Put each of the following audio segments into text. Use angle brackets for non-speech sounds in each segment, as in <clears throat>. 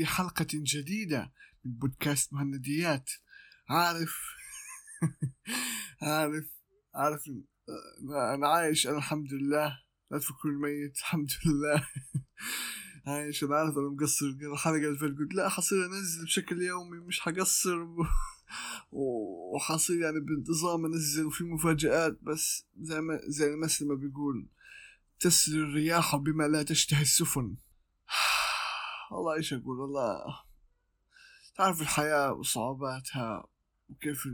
في حلقة جديدة من بودكاست مهنديات. عارف؟ <laughs> عارف؟ عارف؟ أنا عايش أنا الحمد لله. لا تفكروني ميت. <laughs> الحمد لله. عايش. أنا عارف أنا مقصر. الحلقة اللي فاتت قلت لا حصير أنزل بشكل يومي. مش حقصر. <laughs> وحصير يعني بانتظام أنزل وفي مفاجآت. بس زي ما زي المثل ما بيقول تسري الرياح بما لا تشتهي السفن. <sighs> والله إيش أقول؟ والله تعرف الحياة وصعوباتها وكيف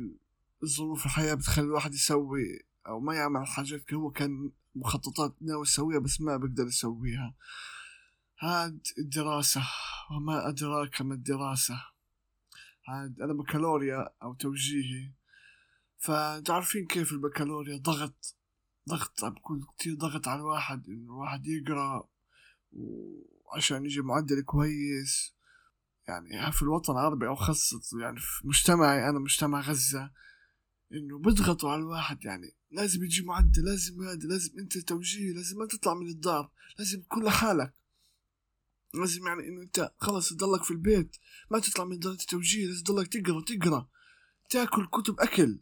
الظروف الحياة بتخلي الواحد يسوي أو ما يعمل حاجات هو كان مخططات ناوي يسويها بس ما بيقدر يسويها. هاد الدراسة وما أدراك ما الدراسة. هاد أنا بكالوريا أو توجيهي. فتعرفين كيف البكالوريا؟ ضغط ضغط بكون كتير ضغط على الواحد إنه الواحد يقرأ وعشان يجي معدل كويس. يعني في الوطن العربي أو خاصة يعني في مجتمعي أنا مجتمع غزة إنه بيضغطوا على الواحد يعني لازم يجي معدل لازم هذا لازم أنت توجيه لازم ما تطلع من الدار لازم تكون لحالك لازم يعني إنه أنت خلص تضلك في البيت ما تطلع من دار التوجيه لازم تضلك تقرأ تقرأ تأكل كتب أكل.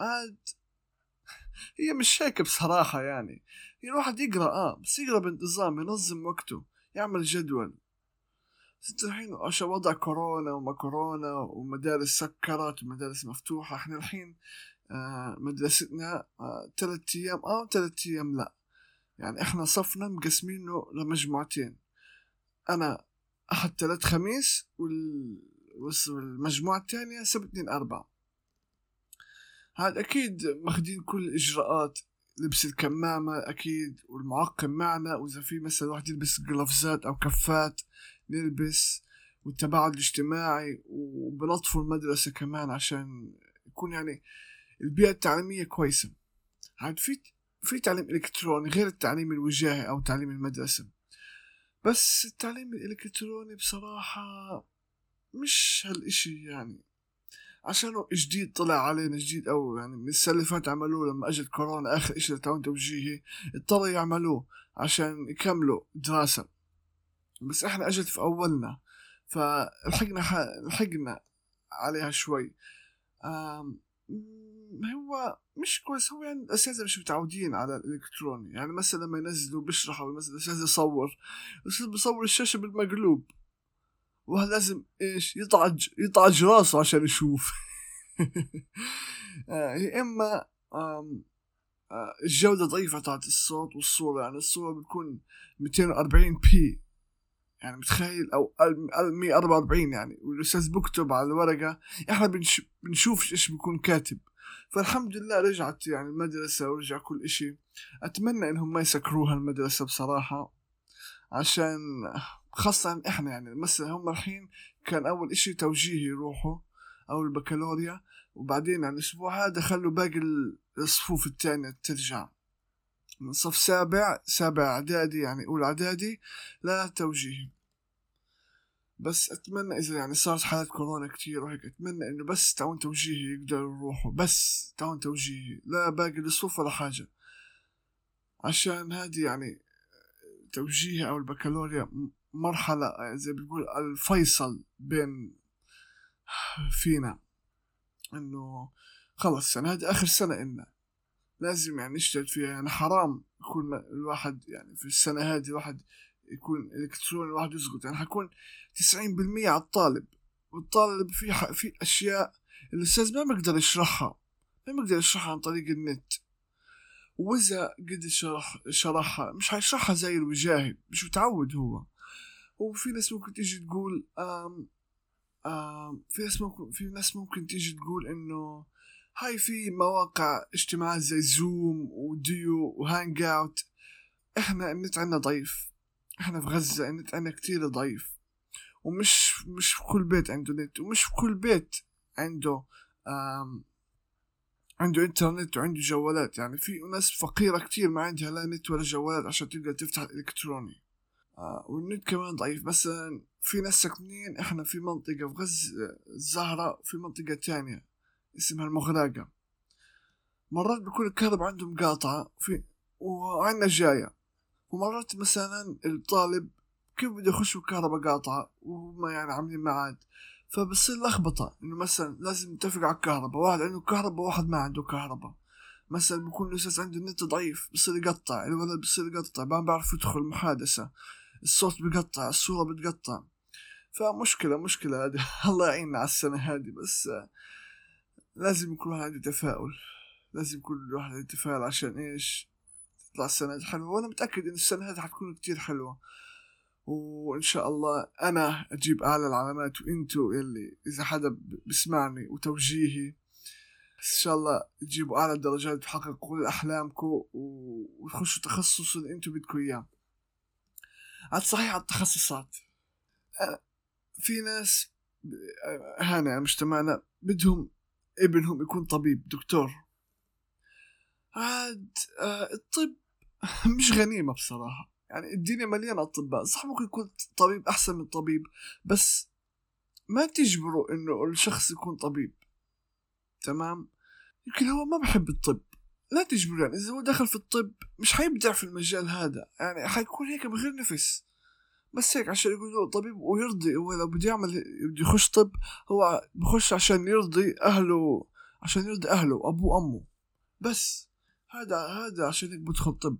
عاد. هي مش هيك بصراحة يعني. هي الواحد يقرأ آه بس يقرأ بانتظام ينظم وقته يعمل جدول. إنت الحين عشان وضع كورونا وما كورونا ومدارس سكرت ومدارس مفتوحة إحنا الحين آه مدرستنا آه تلات أيام آه تلات أيام لا. يعني إحنا صفنا مقسمينه لمجموعتين. أنا احد تلات خميس وال... والمجموعة الثانية سبت اثنين أربعة. هذا أكيد ماخدين كل الإجراءات لبس الكمامة أكيد والمعقم معنا وإذا في مثلا واحد يلبس جلافزات أو كفات نلبس والتباعد الاجتماعي وبنطفوا المدرسة كمان عشان يكون يعني البيئة التعليمية كويسة. عاد في في تعليم إلكتروني غير التعليم الوجاهي أو تعليم المدرسة. بس التعليم الإلكتروني بصراحة مش هالإشي يعني. عشان جديد طلع علينا جديد أو يعني من السنة اللي فاتت عملوه لما اجت كورونا آخر شيء تاون توجيهي اضطروا يعملوه عشان يكملوا دراسة. بس إحنا اجت في أولنا فلحقنا. لحقنا عليها شوي. آم... هو مش كويس هو يعني الأساتذة مش متعودين على الإلكتروني. يعني مثلا لما ينزلوا بيشرحوا مثلا الأستاذ يصور الأستاذ بيصور الشاشة بالمقلوب. وهذا لازم إيش؟ يطعج يطعج راسه عشان يشوف. <laughs> آه، يا إما آه، الجودة ضعيفة تاعت الصوت والصورة يعني الصورة بتكون 240 بي يعني متخيل؟ أو 144 يعني. والأستاذ بكتب على الورقة إحنا بنش بنشوف إيش بيكون كاتب. فالحمد لله رجعت يعني المدرسة ورجع كل إشي. أتمنى إنهم ما يسكروها المدرسة بصراحة عشان خاصة إحنا يعني مثلا هم الحين كان أول إشي توجيهي يروحوا أو البكالوريا وبعدين يعني الأسبوع هذا خلوا باقي الصفوف التانية ترجع من صف سابع سابع إعدادي يعني أولى إعدادي لا توجيهي بس أتمنى إذا يعني صارت حالات كورونا كتير وهيك أتمنى إنه بس تعاون توجيهي يقدروا يروحوا. بس تعاون توجيهي لا باقي الصفوف ولا حاجة. عشان هذه يعني توجيهي أو البكالوريا مرحلة زي بيقول الفيصل بين فينا. إنه خلص يعني هذه آخر سنة إلنا. لازم يعني نجتهد فيها. يعني حرام يكون الواحد يعني في السنة هذه الواحد يكون الكتروني الواحد يسقط. يعني حيكون تسعين بالمية على الطالب. والطالب في في أشياء الأستاذ ما بيقدر يشرحها. ما بيقدر يشرحها عن طريق النت. وإذا قد شرح شرحها مش حيشرحها زي الوجاهي مش متعود هو. وفي ناس ممكن تيجي تقول آم آم في ناس ممكن في ناس ممكن تيجي تقول إنه هاي في مواقع اجتماعات زي Zoom و Duo و Hangout إحنا النت عنا ضعيف. إحنا في غزة النت عنا كتير ضعيف. ومش مش في كل بيت عنده نت. ومش في كل بيت عنده آم عنده إنترنت وعنده جوالات. يعني في ناس فقيرة كتير ما عندها لا نت ولا جوالات عشان تقدر تفتح الإلكتروني. آه والنت كمان ضعيف. مثلا في ناس ساكنين إحنا في منطقة في غزة الزهرة في منطقة تانية اسمها المغراقة مرات بيكون الكهرباء عندهم قاطعة في وعنا جاية. ومرات مثلا الطالب كيف بده يخش الكهرباء قاطعة؟ وهم يعني عاملين معاد فبصير لخبطة إنه مثلا لازم نتفق على الكهرباء. واحد عنده كهرباء واحد ما عنده كهرباء. مثلا بكون الأستاذ عنده النت ضعيف بصير يقطع. الولد بصير يقطع ما بيعرف يدخل محادثة الصوت بقطع الصورة بتقطع. فمشكلة مشكلة هذه. <laughs> الله يعيننا على السنة هذه بس لازم يكون عنده تفاؤل لازم يكون الواحد عنده تفاؤل عشان إيش؟ تطلع السنة حلوة. وأنا متأكد إن السنة هذه حتكون كتير حلوة. وإن شاء الله أنا أجيب أعلى العلامات وانتو يلي إذا حدا بسمعني وتوجيهي إن شاء الله تجيبوا أعلى الدرجات تحققوا كل أحلامكم وتخشوا تخصص اللي انتو بدكم إياه. عاد صحيح على التخصصات في ناس هنا مجتمعنا بدهم ابنهم يكون طبيب دكتور. عاد آه، الطب <laughs> مش غنيمة بصراحة. يعني الدنيا مليانة أطباء. صح ممكن يكون طبيب أحسن من طبيب بس ما تجبروا إنه الشخص يكون طبيب. تمام؟ يمكن هو ما بحب الطب. لا تجبروا يعني إذا هو دخل في الطب مش حيبدع في المجال هذا. يعني حيكون هيك بغير نفس. بس هيك عشان يقول له طبيب ويرضي. هو لو بده يعمل بده يخش طب هو بخش عشان يرضي أهله عشان يرضي أهله أبوه وأمه بس. هذا هذا عشان هيك بدخل طب.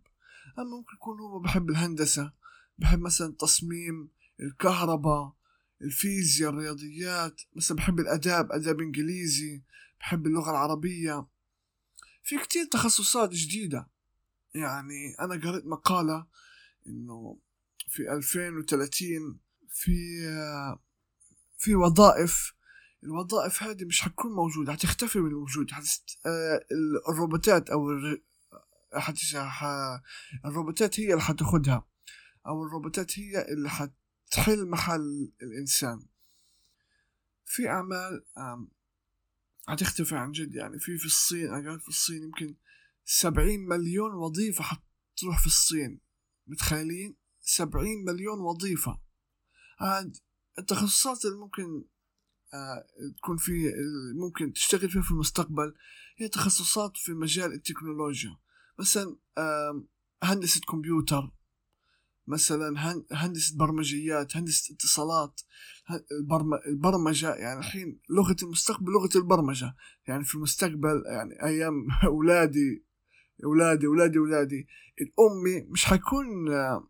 أما ممكن يكون هو بحب الهندسة بحب مثلا التصميم الكهرباء الفيزياء الرياضيات. مثلا بحب الأداب أداب إنجليزي. بحب اللغة العربية. في كتير تخصصات جديدة. يعني أنا قريت مقالة إنه في 2030 في في وظائف. الوظائف هذه مش حتكون موجودة حتختفي من الوجود. حتست... آه، الروبوتات أو حتش... ح... الروبوتات هي اللي حتاخدها أو الروبوتات هي اللي حتحل محل الإنسان. في أعمال حتختفي عن جد يعني. في في الصين أنا في الصين يمكن سبعين مليون وظيفة حتروح في الصين. متخيلين؟ سبعين مليون وظيفة. عاد التخصصات اللي ممكن آه تكون في ممكن تشتغل فيها في المستقبل هي تخصصات في مجال التكنولوجيا. مثلا هندسة كمبيوتر. مثلا هندسة برمجيات هندسة اتصالات البرمجة يعني الحين لغة المستقبل لغة البرمجة. يعني في المستقبل يعني أيام <laughs> أولادي أولادي أولادي أولادي الأمي مش حيكون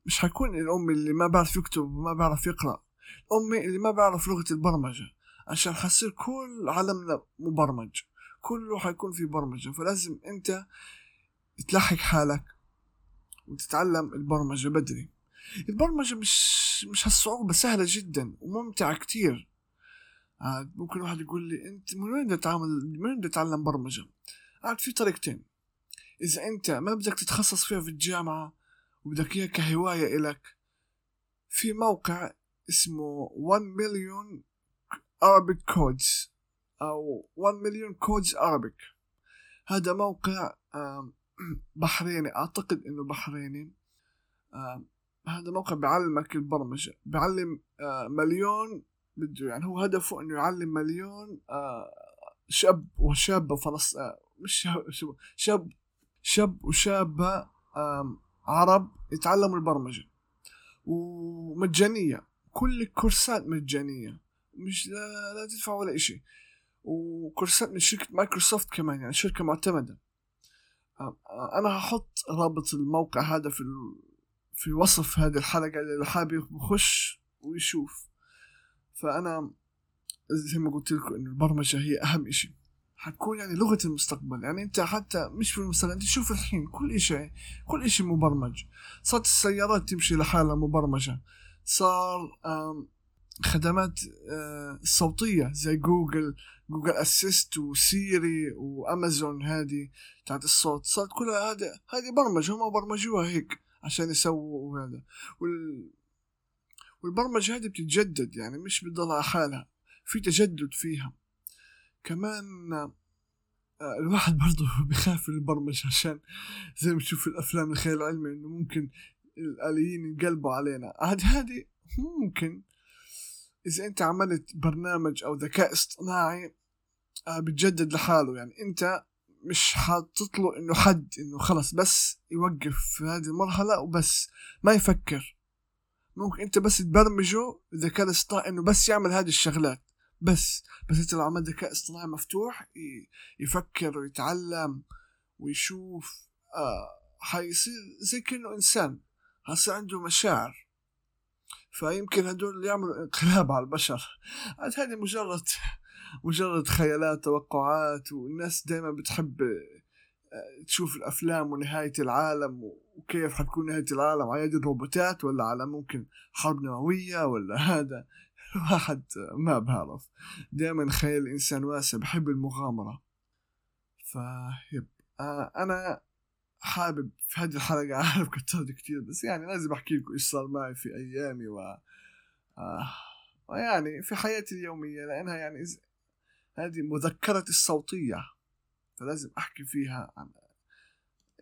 مش حيكون الأمي اللي ما بعرف يكتب وما بعرف يقرأ. الأمي اللي ما بعرف لغة البرمجة عشان حصير كل عالمنا مبرمج. كله حيكون في برمجة. فلازم أنت تلحق حالك وتتعلم البرمجة بدري. البرمجة مش مش هالصعوبة سهلة جدا وممتعة كتير. عاد ممكن واحد يقول لي أنت من وين بدك تعمل من وين بدك تتعلم برمجة؟ عاد في طريقتين. إذا أنت ما بدك تتخصص فيها في الجامعة وبدك إياها كهواية إلك في موقع اسمه 1 مليون Arabic Codes أو 1 مليون كودز Arabic. هذا موقع <clears throat> بحريني. أعتقد إنه بحريني. آه هذا موقع بيعلمك البرمجة بيعلم آه مليون بده يعني هو هدفه إنه يعلم مليون آه شاب وشابة فلس آه مش شاب شاب وشابة آه عرب يتعلموا البرمجة. ومجانية كل الكورسات مجانية مش لا, لا تدفع ولا إشي. وكورسات من شركة مايكروسوفت كمان يعني شركة معتمدة. أنا هحط رابط الموقع هذا في في وصف هذه الحلقة اللي حابب يخش ويشوف. فأنا زي ما قلت لكم إنه البرمجة هي أهم إشي. حتكون يعني لغة المستقبل. يعني أنت حتى مش في المستقبل أنت شوف الحين كل إشي كل إشي مبرمج. صارت السيارات تمشي لحالها مبرمجة. صار خدمات آه، صوتية زي Google Google Assist و Siri و Amazon هذه تاعت الصوت. صارت كلها هذه هذه برمجة هم برمجوها هيك. عشان يسووا هذا وال والبرمجة هذه بتتجدد يعني مش بتضل على حالها في تجدد فيها. كمان آه، الواحد برضه <laughs> بخاف من البرمجة عشان زي ما تشوف الأفلام الخيال العلمي إنه ممكن الآليين ينقلبوا علينا. عاد هذه ممكن. إذا أنت عملت برنامج أو ذكاء اصطناعي آه، بتجدد لحاله. يعني أنت مش حاطط له إنه حد إنه خلص بس يوقف في هذه المرحلة وبس ما يفكر. ممكن أنت بس تبرمجه الذكاء الاصطناعي إنه بس يعمل هذه الشغلات بس بس انت لو عملت ذكاء اصطناعي مفتوح يفكر ويتعلم ويشوف آه حيصير زي كأنه إنسان. هسه عنده مشاعر. فيمكن هدول يعملوا انقلاب على البشر. عاد <laughs> هذه مجرد مجرد خيالات توقعات والناس دائما بتحب آه، تشوف الأفلام ونهاية العالم وكيف حتكون نهاية العالم على يد الروبوتات ولا على ممكن حرب نووية ولا <laughs> هذا؟ الواحد ما بعرف. دائما خيال الانسان واسع بحب المغامرة. فيب آه أنا حابب في هذه الحلقة <laughs> عارف كترت كتير بس يعني لازم أحكي لكم إيش صار معي في أيامي و آه ويعني في حياتي اليومية لأنها يعني هذه مذكرتي الصوتية. فلازم أحكي فيها عن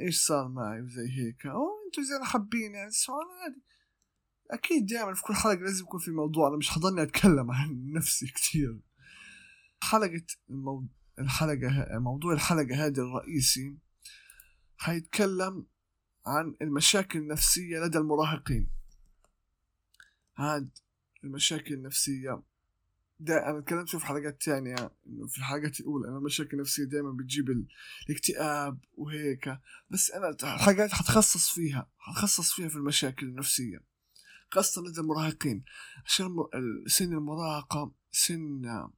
إيش صار معي وزي هيك. أو أنتوا زين حابين يعني السؤال عادي. أكيد دائما في كل حلقة لازم يكون في موضوع. أنا مش حضرني أتكلم عن نفسي كتير. حلقة المو... الحلقة موضوع الحلقة هذه الرئيسي حيتكلم عن المشاكل النفسية لدى المراهقين. هاد المشاكل النفسية دا أنا تكلمت في حلقات تانية إنه في الحلقات الأولى أنا المشاكل النفسية دائما بتجيب الاكتئاب وهيك. بس أنا الحلقات حتخصص فيها حتخصص فيها في المشاكل النفسية خاصة لدى المراهقين. عشان سن المراهقة سن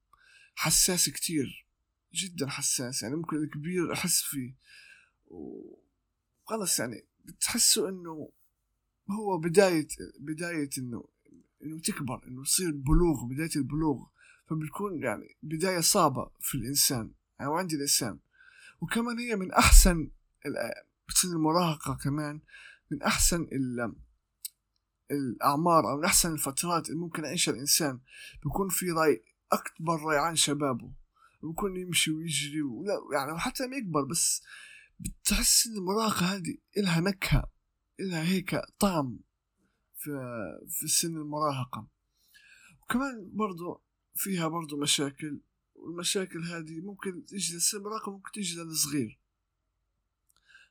حساس كتير جدا حساس. يعني ممكن الكبير أحس فيه. وخلص يعني بتحسوا إنه هو بداية بداية إنه إنه تكبر إنه تصير بلوغ بداية البلوغ. فبتكون يعني بداية صعبة في الإنسان أو عند الإنسان. وكمان هي من أحسن بتصير المراهقة كمان من أحسن الأعمار أو من أحسن الفترات اللي ممكن يعيشها الإنسان. بيكون في رأي أكبر ريعان شبابه. بيكون يمشي ويجري ولا يعني حتى ما يكبر بس بتحس إن المراهقة هذه إلها نكهة إلها هيك طعم. في, في سن المراهقة. وكمان برضو فيها برضو مشاكل والمشاكل هذه ممكن تجي لسن المراهقة ممكن تجي للصغير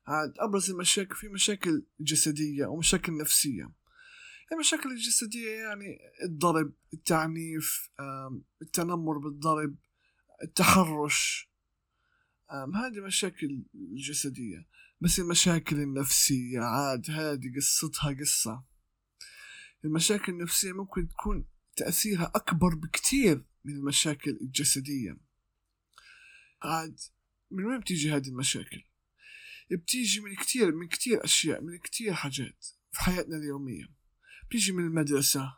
عاد أبرز المشاكل في مشاكل جسدية ومشاكل نفسية. المشاكل الجسدية يعني الضرب التعنيف التنمر بالضرب التحرش. هذه مشاكل جسدية. بس المشاكل النفسية عاد هذه قصتها قصة. المشاكل النفسية ممكن تكون تأثيرها أكبر بكتير من المشاكل الجسدية. عاد من وين بتيجي هذه المشاكل؟ بتيجي من كتير من كتير أشياء من كتير حاجات في حياتنا اليومية. بتيجي من المدرسة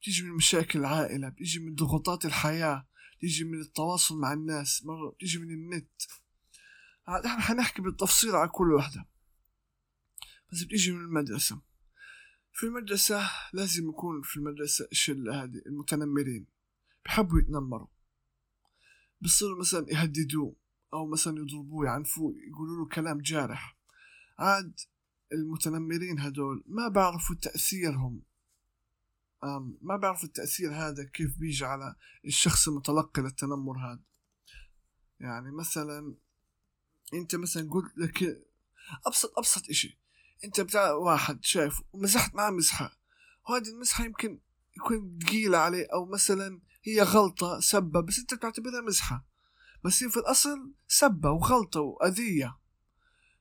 بتيجي من مشاكل العائلة بتيجي من ضغوطات الحياة بتيجي من التواصل مع الناس مرة بتيجي من النت. إحنا حنحكي بالتفصيل على كل وحدة. بس بتيجي من المدرسة. في المدرسة لازم يكون في المدرسة الشلة هذه المتنمرين بحبوا يتنمروا. بصيروا مثلا يهددوه أو مثلا يضربوه يعنفوه يقولوا له كلام جارح. عاد المتنمرين هدول ما بعرفوا تأثيرهم. ما بعرفوا التأثير هذا كيف بيجي على الشخص المتلقي للتنمر هذا. يعني مثلا أنت مثلا قلت لك أبسط أبسط إشي. انت بتاع واحد شايف ومزحت معاه مزحة وهذه المزحة يمكن يكون ثقيلة عليه أو مثلا هي غلطة سبة بس انت بتعتبرها مزحة بس هي في الأصل سبة وغلطة وأذية.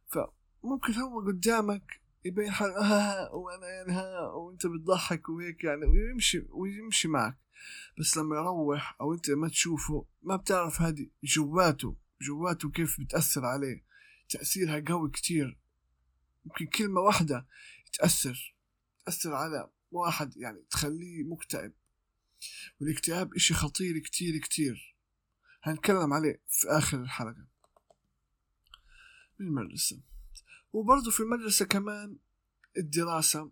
فممكن هو قدامك يبين حال ها وأنا يعني ها وانت بتضحك وهيك يعني ويمشي ويمشي معك. بس لما يروح أو انت ما تشوفه ما بتعرف هذه جواته جواته كيف بتأثر عليه. تأثيرها قوي كتير. ممكن كلمة واحدة تأثر تأثر على واحد يعني تخليه مكتئب. والاكتئاب إشي خطير كتير كتير. هنتكلم عليه في آخر الحلقة. من المدرسة. وبرضه في المدرسة كمان الدراسة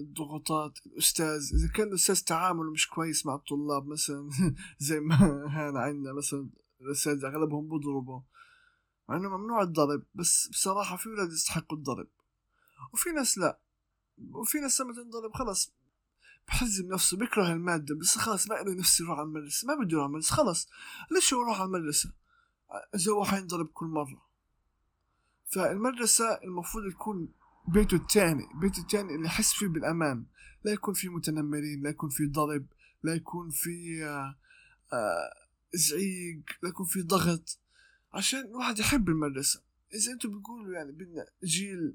الضغوطات الأستاذ إذا كان الأستاذ تعامله مش كويس مع الطلاب مثلا <laughs> زي ما هنا عندنا مثلا الأساتذة أغلبهم بضربوا مع إنه ممنوع الضرب بس بصراحة في ولاد يستحقوا الضرب. وفي ناس لا. وفي ناس لما تنضرب خلص بحزم نفسه بيكره المادة بس خلاص ما له نفسه يروح على المدرسة. ما بده يروح على المدرسة خلاص. ليش يروح على المدرسة؟ إذا هو حينضرب كل مرة. فالمدرسة المفروض تكون بيته الثاني بيته الثاني اللي يحس فيه بالأمان. لا يكون في متنمرين لا يكون في ضرب لا يكون في آه، آه، زعيق لا يكون في ضغط. عشان الواحد يحب المدرسة. إذا أنتم بتقولوا يعني بدنا جيل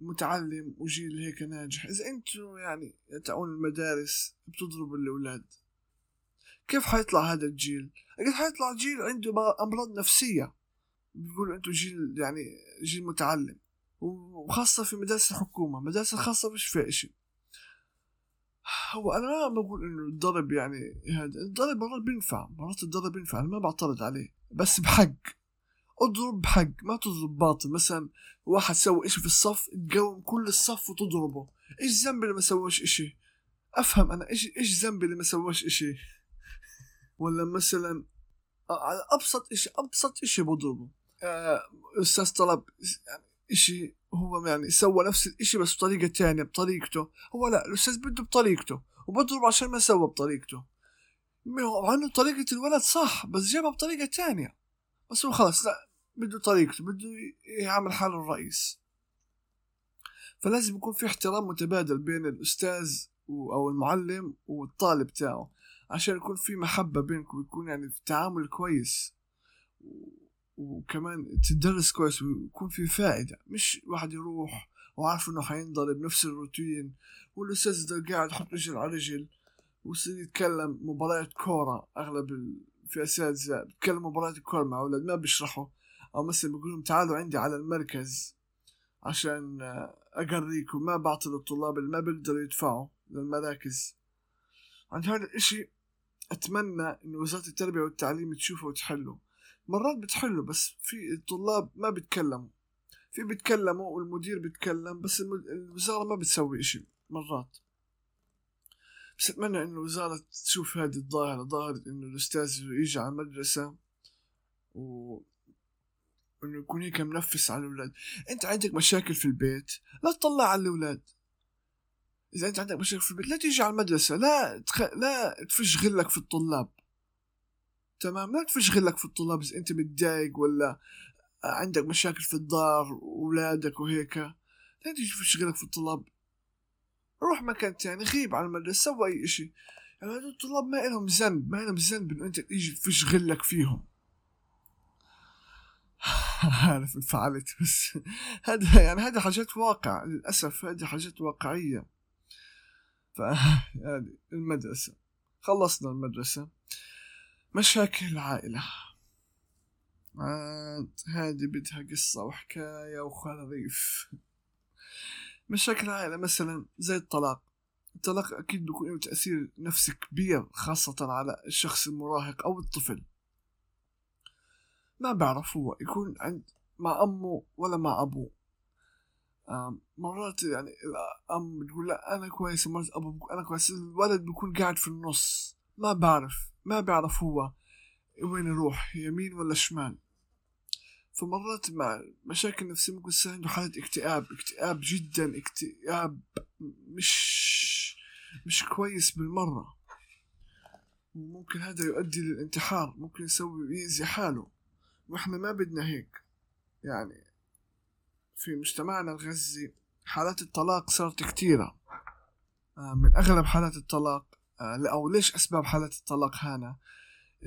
متعلم وجيل هيك ناجح. إذا أنتم يعني تعون المدارس بتضربوا الأولاد كيف حيطلع هذا الجيل؟ أكيد حيطلع جيل عنده أمراض نفسية. بيقولوا أنتم جيل يعني جيل متعلم وخاصة في مدارس الحكومة مدارس الخاصة مش فيها إشي هو أنا ما بقول إنه الضرب يعني هذا الضرب مرات بينفع مرات الضرب بينفع أنا ما بعترض عليه بس بحق. اضرب بحق ما تضرب باطل. مثلا واحد سوى إشي في الصف تقوم كل الصف وتضربه. إيش ذنبي اللي ما سواش إشي؟ أفهم أنا إيش إيش ذنبي اللي ما سواش إشي؟ <laughs> ولا مثلا على أبسط إشي أبسط إشي بضربه. آه، أستاذ طلب يعني إشي هو يعني سوى نفس الإشي بس بطريقة تانية بطريقته. هو لا الأستاذ بده بطريقته وبضرب عشان ما سوى بطريقته. مع إنه طريقة الولد صح بس جابها بطريقة تانية. بس هو خلص لا بده طريقته بده يعمل حاله الرئيس. فلازم يكون في احترام متبادل بين الأستاذ أو المعلم والطالب تاعه عشان يكون في محبة بينكم ويكون يعني في تعامل كويس. وكمان تدرس كويس ويكون في فائدة. مش واحد يروح وعارف إنه حينضرب نفس الروتين والأستاذ ده قاعد يحط رجل على رجل ويصير يتكلم مباريات كورة أغلب في أساتذة بيتكلم مباريات الكورة مع أولاد ما بيشرحوا أو مثلا بيقول لهم تعالوا عندي على المركز عشان أقريكم ما بعطي للطلاب اللي ما بيقدروا يدفعوا للمراكز. عند هذا الإشي أتمنى انه وزارة التربية والتعليم تشوفه وتحله. مرات بتحله بس في الطلاب ما بيتكلموا. في بيتكلموا والمدير بيتكلم بس الوزارة ما بتسوي إشي مرات. بس أتمنى انه الوزارة تشوف هذه الظاهرة ظاهرة انه الأستاذ يجي على المدرسة و إنه يكون هيك منفس على الأولاد. أنت عندك مشاكل في البيت لا تطلع على الأولاد. إذا أنت عندك مشاكل في البيت لا تيجي على المدرسة لا تخ... لا تفش غلك في الطلاب. تمام؟ لا تفش غلك في الطلاب إذا أنت متضايق ولا عندك مشاكل في الدار وأولادك وهيك. لا تيجي تفش غلك في الطلاب. روح مكان تاني غيب على المدرسة سوي أي إشي. يعني هذول الطلاب ما لهم ذنب ما لهم ذنب إنه أنت تيجي تفش غلك فيهم. <laughs> عارف انفعلت بس هذا يعني هذه حاجات واقع للأسف هذه حاجات واقعية. ف <laughs> يعني المدرسة خلصنا المدرسة. مشاكل العائلة. عاد هذه بدها قصة وحكاية وخريف. مشاكل العائلة مثلا زي الطلاق. الطلاق أكيد بيكون له تأثير نفسي كبير خاصة على الشخص المراهق أو الطفل. ما بعرف هو يكون عند مع أمه ولا مع أبوه. مرات يعني الأم بتقول لا أنا كويس. مرات أبو أنا كويس. الولد بيكون قاعد في النص. ما بعرف ما بعرف هو وين يروح يمين ولا شمال. فمرات مع مشاكل نفسية ممكن يصير عنده حالة اكتئاب. اكتئاب جدا اكتئاب مش مش كويس بالمرة. وممكن هذا يؤدي للانتحار. ممكن يسوي يأذي حاله. وإحنا ما بدنا هيك. يعني في مجتمعنا الغزي حالات الطلاق صارت كتيرة. آه، من أغلب حالات الطلاق آه، أو ليش أسباب حالات الطلاق هانا؟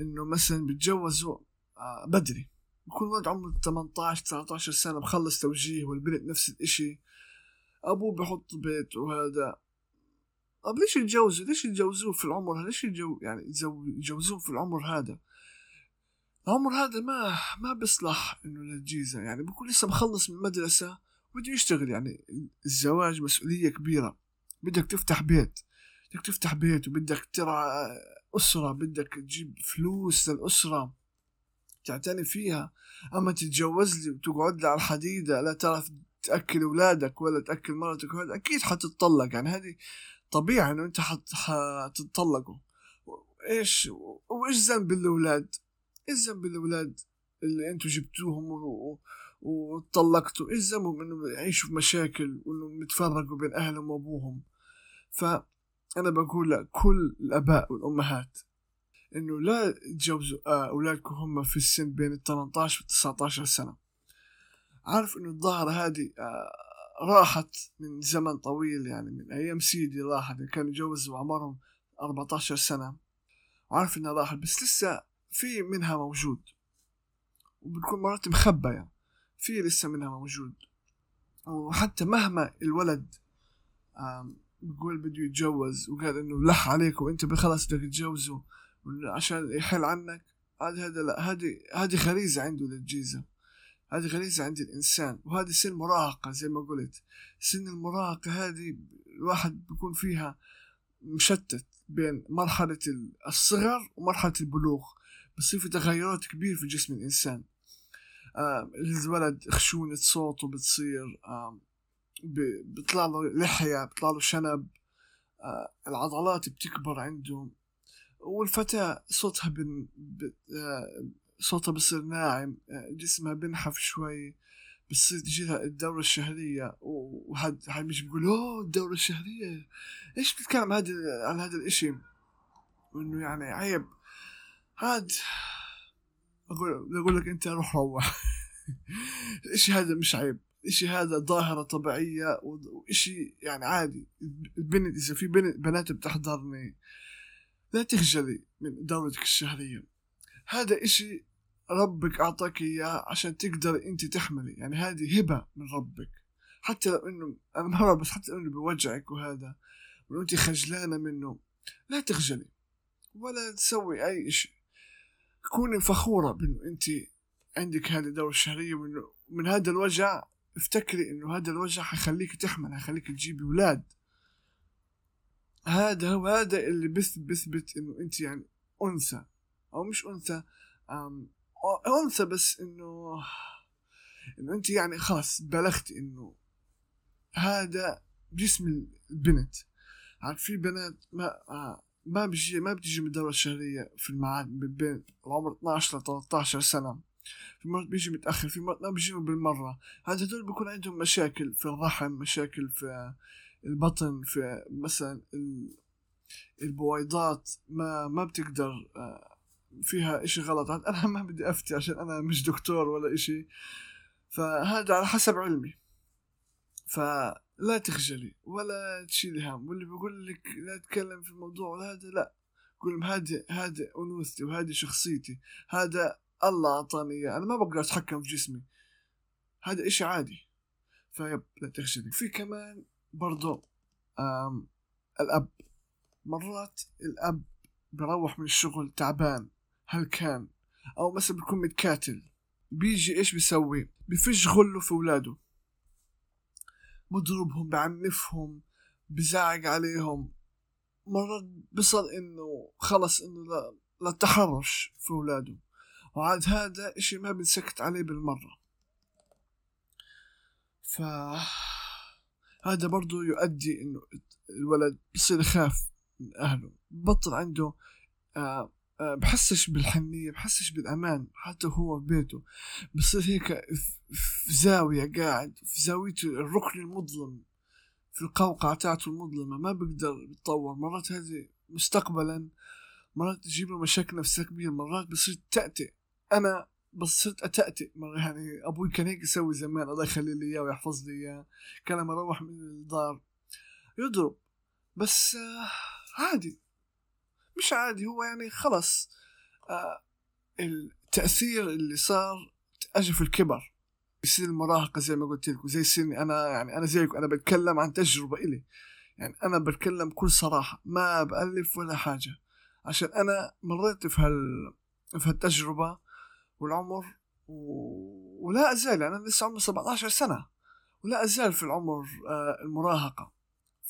إنه مثلا بتجوزوا آه، بدري. بكون ولد عمره 18 19 سنة بخلص توجيه والبنت نفس الإشي. أبوه بحط بيت وهذا. طب ليش يتجوزوا؟ ليش يتجوزوه في العمر هذا ليش يتجو يعني يتجوزوه في العمر هذا؟ العمر هذا ما ما بيصلح إنه للجيزة. يعني بكون لسه مخلص من المدرسة وبده يشتغل. يعني الزواج مسؤولية كبيرة. بدك تفتح بيت. بدك تفتح بيت وبدك ترعى أسرة. بدك تجيب فلوس للأسرة. تعتني فيها. أما تتجوز لي وتقعد لي على الحديدة لا تعرف تأكل أولادك ولا تأكل مرتك وهذا أكيد حتتطلق. يعني هذه طبيعي إنه أنت حتتطلقوا إيش؟ وإيش ذنب الأولاد؟ إيش ذنب الاولاد اللي أنتوا جبتوهم. وطلقتوا إيش ذنبهم انه يعيشوا في مشاكل وإنهم يتفرقوا بين أهلهم وأبوهم فأنا بقول لكل الأباء والأمهات إنه لا تجوزوا أولادكم هم في السن بين ال 18 و 19 سنة عارف إنه الظاهرة هذه آه، راحت من زمن طويل يعني من أيام سيدي راحت كانوا يتجوزوا عمرهم 14 سنة وعارف إنها راحت بس لسه في منها موجود. وبتكون مرات مخبى يعني. في لسه منها موجود. وحتى مهما الولد بيقول بده يتجوز وقال إنه لح عليك وإنت خلاص بدك تتجوزه عشان يحل عنك هذا هذا لا هذه هذه غريزة عنده للجيزة. هذه غريزة عند الإنسان. وهذه سن مراهقة زي ما قلت. سن المراهقة هذه الواحد بيكون فيها مشتت بين مرحلة الصغر ومرحلة البلوغ. بصير في تغيرات كبيرة في جسم الإنسان. آه الولد خشونة صوته بتصير آه بيطلع له لحية بيطلع له شنب. آه العضلات بتكبر عنده والفتاة صوتها بن آه صوتها بصير ناعم. آه جسمها بنحف شوي. بتصير تجيها الدورة الشهرية وهاد هاد مش بيقول أوه الدورة الشهرية. إيش بتتكلم هذا عن هذا الإشي؟ وإنه يعني عيب. هاد أقول أقول لك أنت روح روح. الاشي هذا مش عيب؟ الاشي هذا ظاهرة طبيعية؟ واشي يعني عادي. البنت إذا في بنت بنات بتحضرني لا تخجلي من دورتك الشهرية. هذا إشي ربك أعطاك إياه عشان تقدر أنت تحملي. يعني هذه هبة من ربك. حتى لو إنه أنا مرة بس حتى لو إنه بوجعك وهذا ولو أنت خجلانة منه لا تخجلي. ولا تسوي أي شيء كوني فخورة بإنه أنت عندك هذه الدورة الشهرية وإنه من هذا الوجع افتكري إنه هذا الوجع حيخليك تحمل حيخليك تجيبي أولاد. هذا هو هذا اللي بث بثبت إنه أنت يعني أنثى. أو مش أنثى أنثى بس أنه أنه أنت يعني خلاص بلغت أنه هذا جسم البنت. عاد في بنات ما ما بيجي ما بتجي من الدورة الشهرية في المعاد بين العمر 12 ل 13 سنة. في مرات بيجي متأخر في مرات ما بيجي بالمرة. هذا هدول بيكون عندهم مشاكل في الرحم مشاكل في البطن في مثلا البويضات. ما ما بتقدر آه، فيها إشي غلط. أنا ما بدي أفتي عشان أنا مش دكتور ولا إشي. فهذا على حسب علمي. فلا تخجلي ولا تشيلي هم واللي بيقول لك لا تتكلم في الموضوع ولا هذا لا. قول هذا هذا أنوثتي وهذه شخصيتي هذا الله أعطاني إياه أنا ما بقدر أتحكم في جسمي. هذا إشي عادي. فيب لا تخجلي. في كمان برضو الأب. مرات الأب بروح من الشغل تعبان هل كان أو مثلا بيكون متكاتل. بيجي إيش بيسوي؟ بفش غله في أولاده. بضربهم بعنفهم بزعق عليهم. مرات بصل إنه خلص إنه لا, لا تحرش في أولاده. وعاد هذا إشي ما بنسكت عليه بالمرة. ف هذا برضو يؤدي إنه الولد بصير يخاف من أهله. بطل عنده آه، بحسش بالحنية بحسش بالأمان حتى هو في بيته. بصير هيك في زاوية قاعد في زاويته الركن المظلم في القوقعة تاعته المظلمة. ما بقدر يتطور. مرات هذه مستقبلا مرات تجيب له مشاكل نفسية كبيرة. مرات بصير تأتئ. أنا بس صرت أتأتئ. يعني أبوي كان هيك يسوي زمان الله يخلي لي إياه ويحفظ لي إياه. كان لما أروح من الدار يضرب. بس آه، عادي. مش عادي هو يعني خلص آه التأثير اللي صار أجى في الكبر يصير المراهقة زي ما قلت لكم زي سني أنا يعني أنا زيكم أنا بتكلم عن تجربة إلي. يعني أنا بتكلم بكل صراحة ما بألف ولا حاجة. عشان أنا مريت في هال في هالتجربة والعمر و... ولا أزال يعني أنا لسه عمري 17 سنة ولا أزال في العمر آه المراهقة.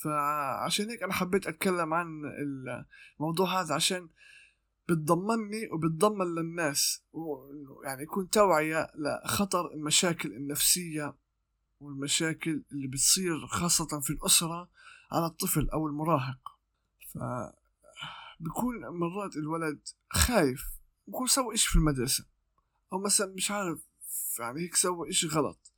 فعشان هيك أنا حبيت أتكلم عن الموضوع هذا عشان بتضمني وبتضمن للناس يعني يكون توعية لخطر المشاكل النفسية والمشاكل اللي بتصير خاصة في الأسرة على الطفل أو المراهق. ف بيكون مرات الولد خايف بكون سوى إشي في المدرسة أو مثلا مش عارف يعني هيك سوى إشي غلط.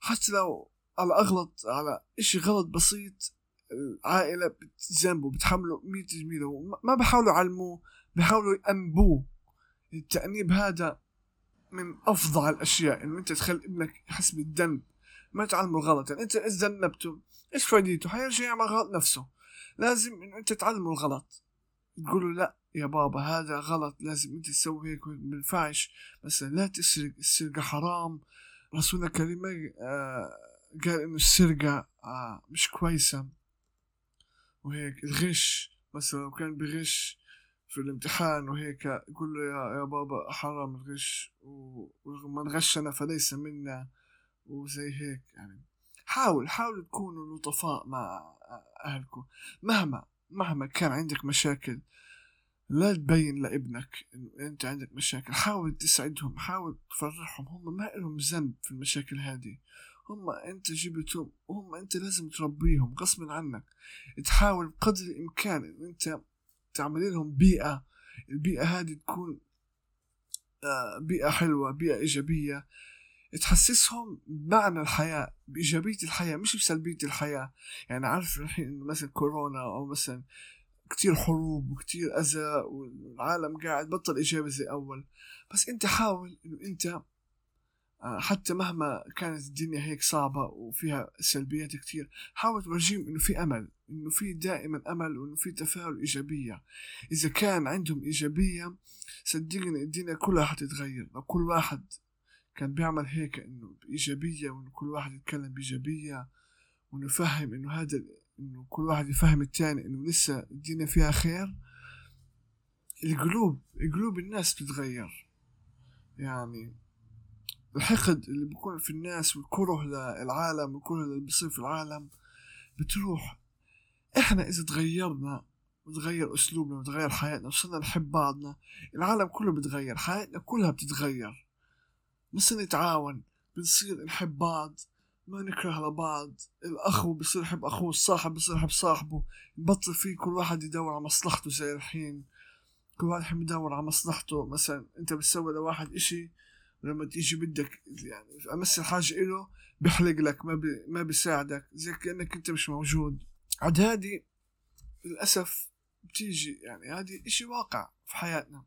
حتى لو على أغلط على إشي غلط بسيط العائلة بتذنبه بتحمله 100 زميله ما بحاولوا يعلموه بحاولوا يأنبوه. التأنيب هذا من افظع الأشياء إنه أنت تخلي ابنك يحس بالذنب. ما تعلمه الغلط يعني أنت إذا ذنبته إيش فايدته؟ حيرجع يعمل غلط نفسه. لازم إنه أنت تعلمه الغلط. تقول له لا يا بابا هذا غلط لازم أنت تسوي هيك ما ينفعش مثلا لا تسرق السرقة حرام. رسولنا الكريم آه قال إنه السرقة آه مش كويسة. وهيك الغش مثلا لو كان بغش في الامتحان وهيك يقول له يا, يا بابا حرام الغش ومن غشنا فليس منا وزي هيك يعني. حاول حاول تكونوا لطفاء مع أهلكم. مهما مهما كان عندك مشاكل لا تبين لابنك انه أنت عندك مشاكل. حاول تسعدهم حاول تفرحهم. هم ما لهم ذنب في المشاكل هذه. هم أنت جبتهم وهم أنت لازم تربيهم غصبا عنك. تحاول بقدر الإمكان إن أنت تعمل لهم بيئة. البيئة هذه تكون آه، بيئة حلوة بيئة إيجابية. تحسسهم بمعنى الحياة بإيجابية الحياة مش بسلبية الحياة. يعني عارف الحين إنه مثلا كورونا أو مثلا كتير حروب وكتير أذى والعالم قاعد بطل إيجابي زي أول. بس أنت حاول إنه أنت حتى مهما كانت الدنيا هيك صعبة وفيها سلبيات كتير حاول تورجيهم إنه في أمل إنه في دائما أمل وإنه في تفاؤل إيجابية. إذا كان عندهم إيجابية صدقني الدنيا كلها حتتغير. لو كل واحد كان بيعمل هيك إنه بإيجابية وإنه كل واحد يتكلم بإيجابية وإنه يفهم إنه هذا إنه كل واحد يفهم التاني إنه لسه الدنيا فيها خير القلوب قلوب الناس بتتغير. يعني الحقد اللي بيكون في الناس والكره للعالم والكره اللي بيصير في العالم بتروح. إحنا إذا تغيرنا وتغير أسلوبنا وتغير حياتنا وصرنا نحب بعضنا العالم كله بتغير حياتنا كلها بتتغير. بصير نتعاون بنصير نحب بعض ما نكره لبعض الأخو بصير يحب أخوه الصاحب بصير يحب صاحبه. بطل في كل واحد يدور على مصلحته زي الحين. كل واحد يحب يدور على مصلحته. مثلا أنت بتسوي لواحد إشي ولما تيجي بدك يعني امثل حاجة إله بيحلق لك ما بي ما بيساعدك زي كأنك أنت مش موجود. عاد هذه للأسف بتيجي يعني هذه إشي واقع في حياتنا.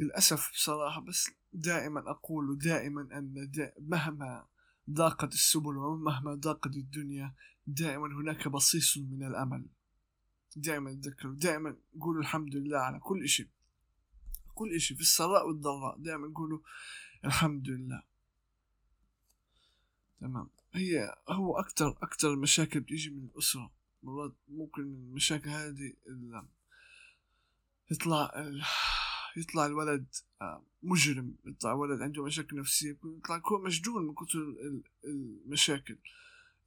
للأسف بصراحة بس دائما أقول دائما أن مهما ضاقت السبل ومهما ضاقت الدنيا دائما هناك بصيص من الأمل. دائما تذكروا دائما قولوا الحمد لله على كل إشي. كل إشي في السراء والضراء دائما قولوا الحمد لله. تمام. هي هو أكتر أكتر المشاكل بتيجي من الأسرة. مرات ممكن المشاكل هذه يطلع يطلع الولد آه، مجرم يطلع ولد عنده مشاكل نفسية يطلع يكون مجنون من كثر المشاكل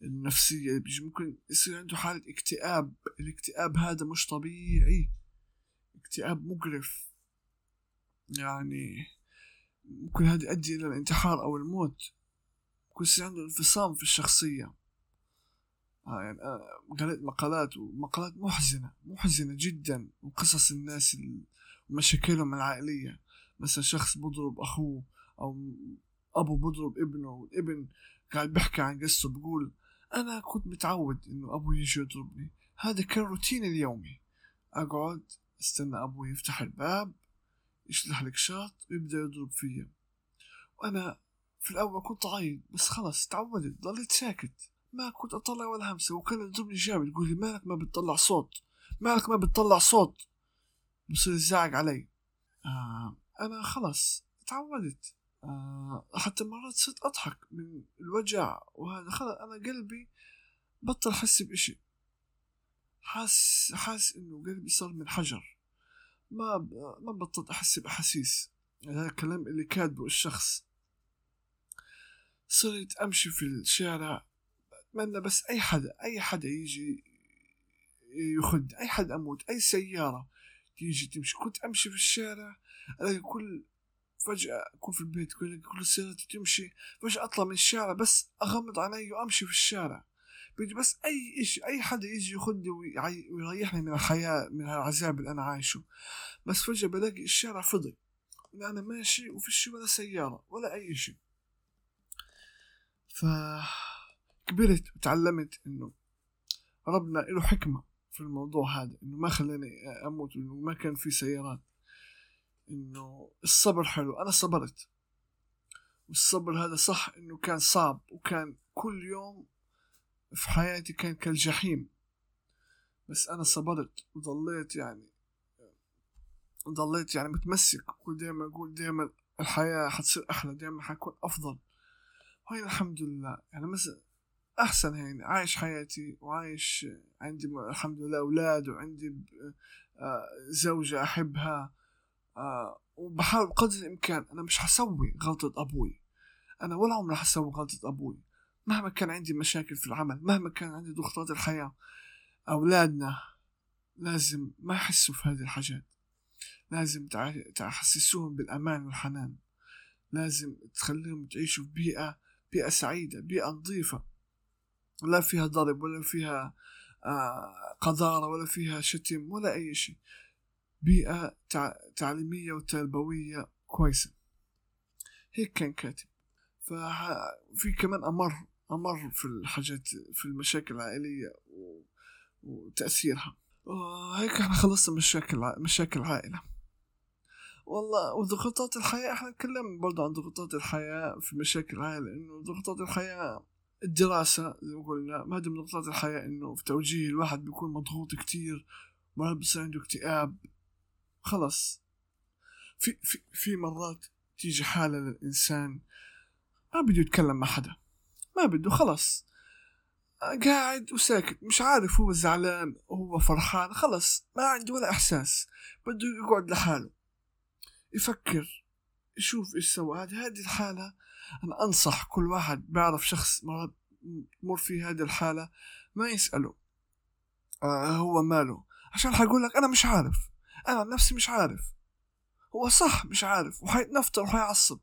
النفسية بيجي ممكن يصير عنده حالة اكتئاب. الاكتئاب هذا مش طبيعي. اكتئاب مقرف. يعني ممكن هذا يؤدي إلى الانتحار أو الموت. ممكن يصير عنده انفصام في الشخصية. آه يعني آه قريت مقالات ومقالات محزنة محزنة جدا وقصص الناس ومشاكلهم العائلية. مثلا شخص بضرب أخوه أو أبو بضرب ابنه والابن قاعد بيحكي عن قصته بقول أنا كنت متعود إنه أبوي يجي يضربني. هذا كان روتيني اليومي. أقعد استنى أبوي يفتح الباب يشلح لك شاط ويبدأ يضرب فيا وأنا في الأول كنت عايد بس خلص تعودت ضليت ساكت. ما كنت أطلع ولا همسة وكان يضربني جامد يقول لي مالك ما بتطلع صوت؟ مالك ما بتطلع صوت؟ بصير يزعق علي. آه أنا خلص تعودت. آه حتى مرات صرت أضحك من الوجع وهذا خلص أنا قلبي بطل أحس بإشي. حاس حاس إنه قلبي صار من حجر ما ما بطلت أحس بأحاسيس. يعني هذا الكلام اللي كاتبه الشخص. صرت أمشي في الشارع. أتمنى بس أي حدا أي حدا يجي يخد أي حدا أموت أي سيارة تيجي تمشي. كنت أمشي في الشارع ألاقي كل فجأة أكون في البيت كل السيارات تمشي. فجأة أطلع من الشارع بس أغمض عيني وأمشي في الشارع. بدي بس أي شيء أي حدا يجي ياخذني ويريحني من الحياة من العذاب اللي أنا عايشه. بس فجأة بلاقي الشارع فضي. أنا ماشي وفيش ولا سيارة ولا أي شيء ف كبرت وتعلمت إنه ربنا له حكمة في الموضوع هذا إنه ما خلاني أموت إنه ما كان في سيارات. إنه الصبر حلو. أنا صبرت. والصبر هذا صح إنه كان صعب وكان كل يوم في حياتي كان كالجحيم. بس أنا صبرت وظليت يعني ضليت يعني متمسك. ودائما أقول دائما الحياة حتصير أحلى دائما حكون أفضل. وهي الحمد لله. يعني مثلا أحسن يعني. عايش حياتي وعايش عندي الحمد لله أولاد وعندي آه، زوجة أحبها. آه، وبحاول قدر الإمكان. أنا مش حسوي غلطة أبوي. أنا ولا عمري حسوي غلطة أبوي. مهما كان عندي مشاكل في العمل مهما كان عندي ضغوطات الحياة أولادنا لازم ما يحسوا في هذه الحاجات. لازم تحسسوهم بالأمان والحنان. لازم تخليهم تعيشوا في بيئة بيئة سعيدة بيئة نظيفة. لا فيها ضرب ولا فيها آه، قذارة ولا فيها شتم ولا أي شيء. بيئة تعليمية وتربوية كويسة. هيك كان كاتب. ففي كمان أمر أمر في الحاجات في المشاكل العائلية وتأثيرها. هيك إحنا خلصنا مشاكل مشاكل العائلة. والله وضغوطات الحياة إحنا نتكلم برضه عن ضغوطات الحياة في مشاكل العائلة إنه ضغوطات الحياة الدراسة زي ما قلنا ما من ضغوطات الحياة إنه في توجيه الواحد بيكون مضغوط كتير مرات بصير عنده اكتئاب. خلص. في في في مرات تيجي حالة للإنسان ما بده يتكلم مع حدا. ما بده خلص. قاعد وساكت مش عارف هو زعلان هو فرحان خلص. ما عنده ولا إحساس. بده يقعد لحاله. يفكر يشوف إيش سوى. هذه الحالة أنا أنصح كل واحد بيعرف شخص مر في هذه الحالة ما يسأله آه هو ماله. عشان حيقول لك أنا مش عارف. أنا نفسي مش عارف. هو صح مش عارف. وحيتنفطر وحيعصب.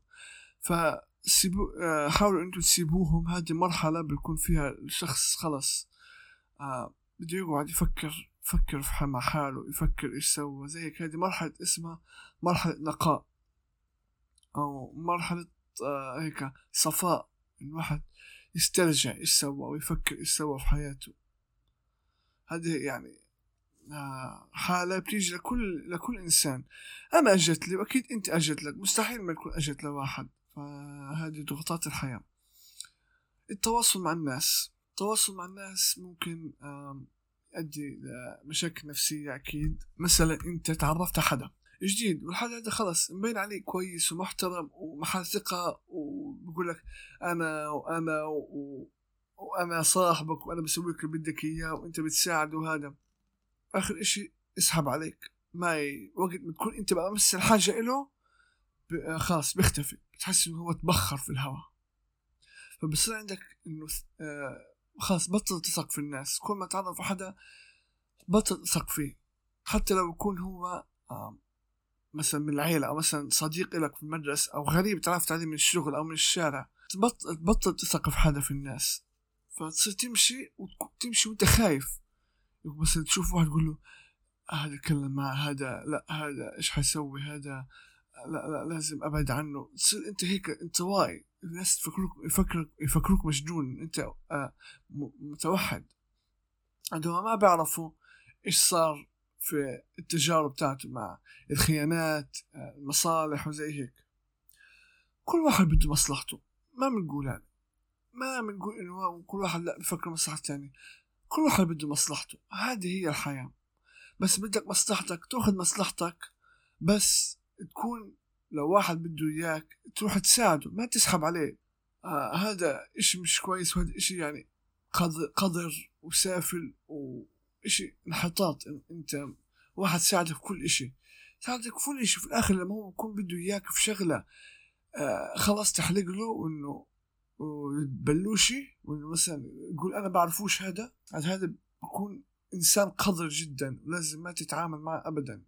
ف سيبو آه، حاولوا أنتوا تسيبوهم. هذه مرحلة بيكون فيها الشخص خلص آه بده يقعد يفكر يفكر في مع حاله يفكر إيش سوى زي هيك. هذه مرحلة اسمها مرحلة نقاء أو مرحلة آه هيك صفاء. الواحد يسترجع إيش سوى ويفكر إيش سوى في حياته. هذه يعني حالة بتيجي لكل لكل إنسان. أنا أجت لي؟ وأكيد أنت أجت لك. مستحيل ما يكون أجت لواحد. فهذه ضغوطات الحياة. التواصل مع الناس. التواصل مع الناس ممكن يؤدي لمشاكل نفسية أكيد. مثلا أنت تعرفت على حدا جديد والحدا هذا خلص مبين عليه كويس ومحترم ومحل ثقة وبقول لك أنا وأنا و... وأنا صاحبك وأنا بسوي لك اللي بدك إياه وأنت بتساعده وهذا. آخر إشي اسحب عليك. ما ي... وقت ما تكون أنت بقى بس الحاجة إله. خلاص بيختفي. بتحس إنه هو تبخر في الهواء. فبصير عندك إنه آه خلاص بطل تثق في الناس. كل ما تعرف حدا بطل تثق فيه. حتى لو يكون هو آه مثلا من العيلة أو مثلا صديق لك في المدرسة أو غريب تعرفت عليه من الشغل أو من الشارع تبطل, تبطل تثق في حدا في الناس. فتصير تمشي وتمشي وأنت خايف. مثلا تشوف واحد تقول له هذا كلم مع هذا لا هذا إيش حيسوي هذا لا لا لازم أبعد عنه. تصير أنت هيك انطوائي الناس يفكروك يفكروك يفكروك مجنون أنت آه، متوحد. عندما ما بيعرفوا إيش صار في التجارب بتاعته مع الخيانات آه، المصالح وزي هيك. كل واحد بده مصلحته. ما بنقول يعني ما بنقول إنه كل واحد لا بفكر مصلحة الثاني كل واحد بده مصلحته. هذه هي الحياة. بس بدك مصلحتك تأخذ مصلحتك بس تكون لو واحد بده إياك تروح تساعده ما تسحب عليه. آه هذا إشي مش كويس وهذا إشي يعني قدر وسافل وإشي انحطاط. أنت واحد ساعدك في كل إشي. ساعدك في كل إشي. في الآخر لما هو يكون بده إياك في شغلة آه خلاص تحلق له وانه بلوشي وإنه مثلا يقول أنا بعرفوش هذا. هذا بكون إنسان قذر جدا ولازم ما تتعامل معه ابدا.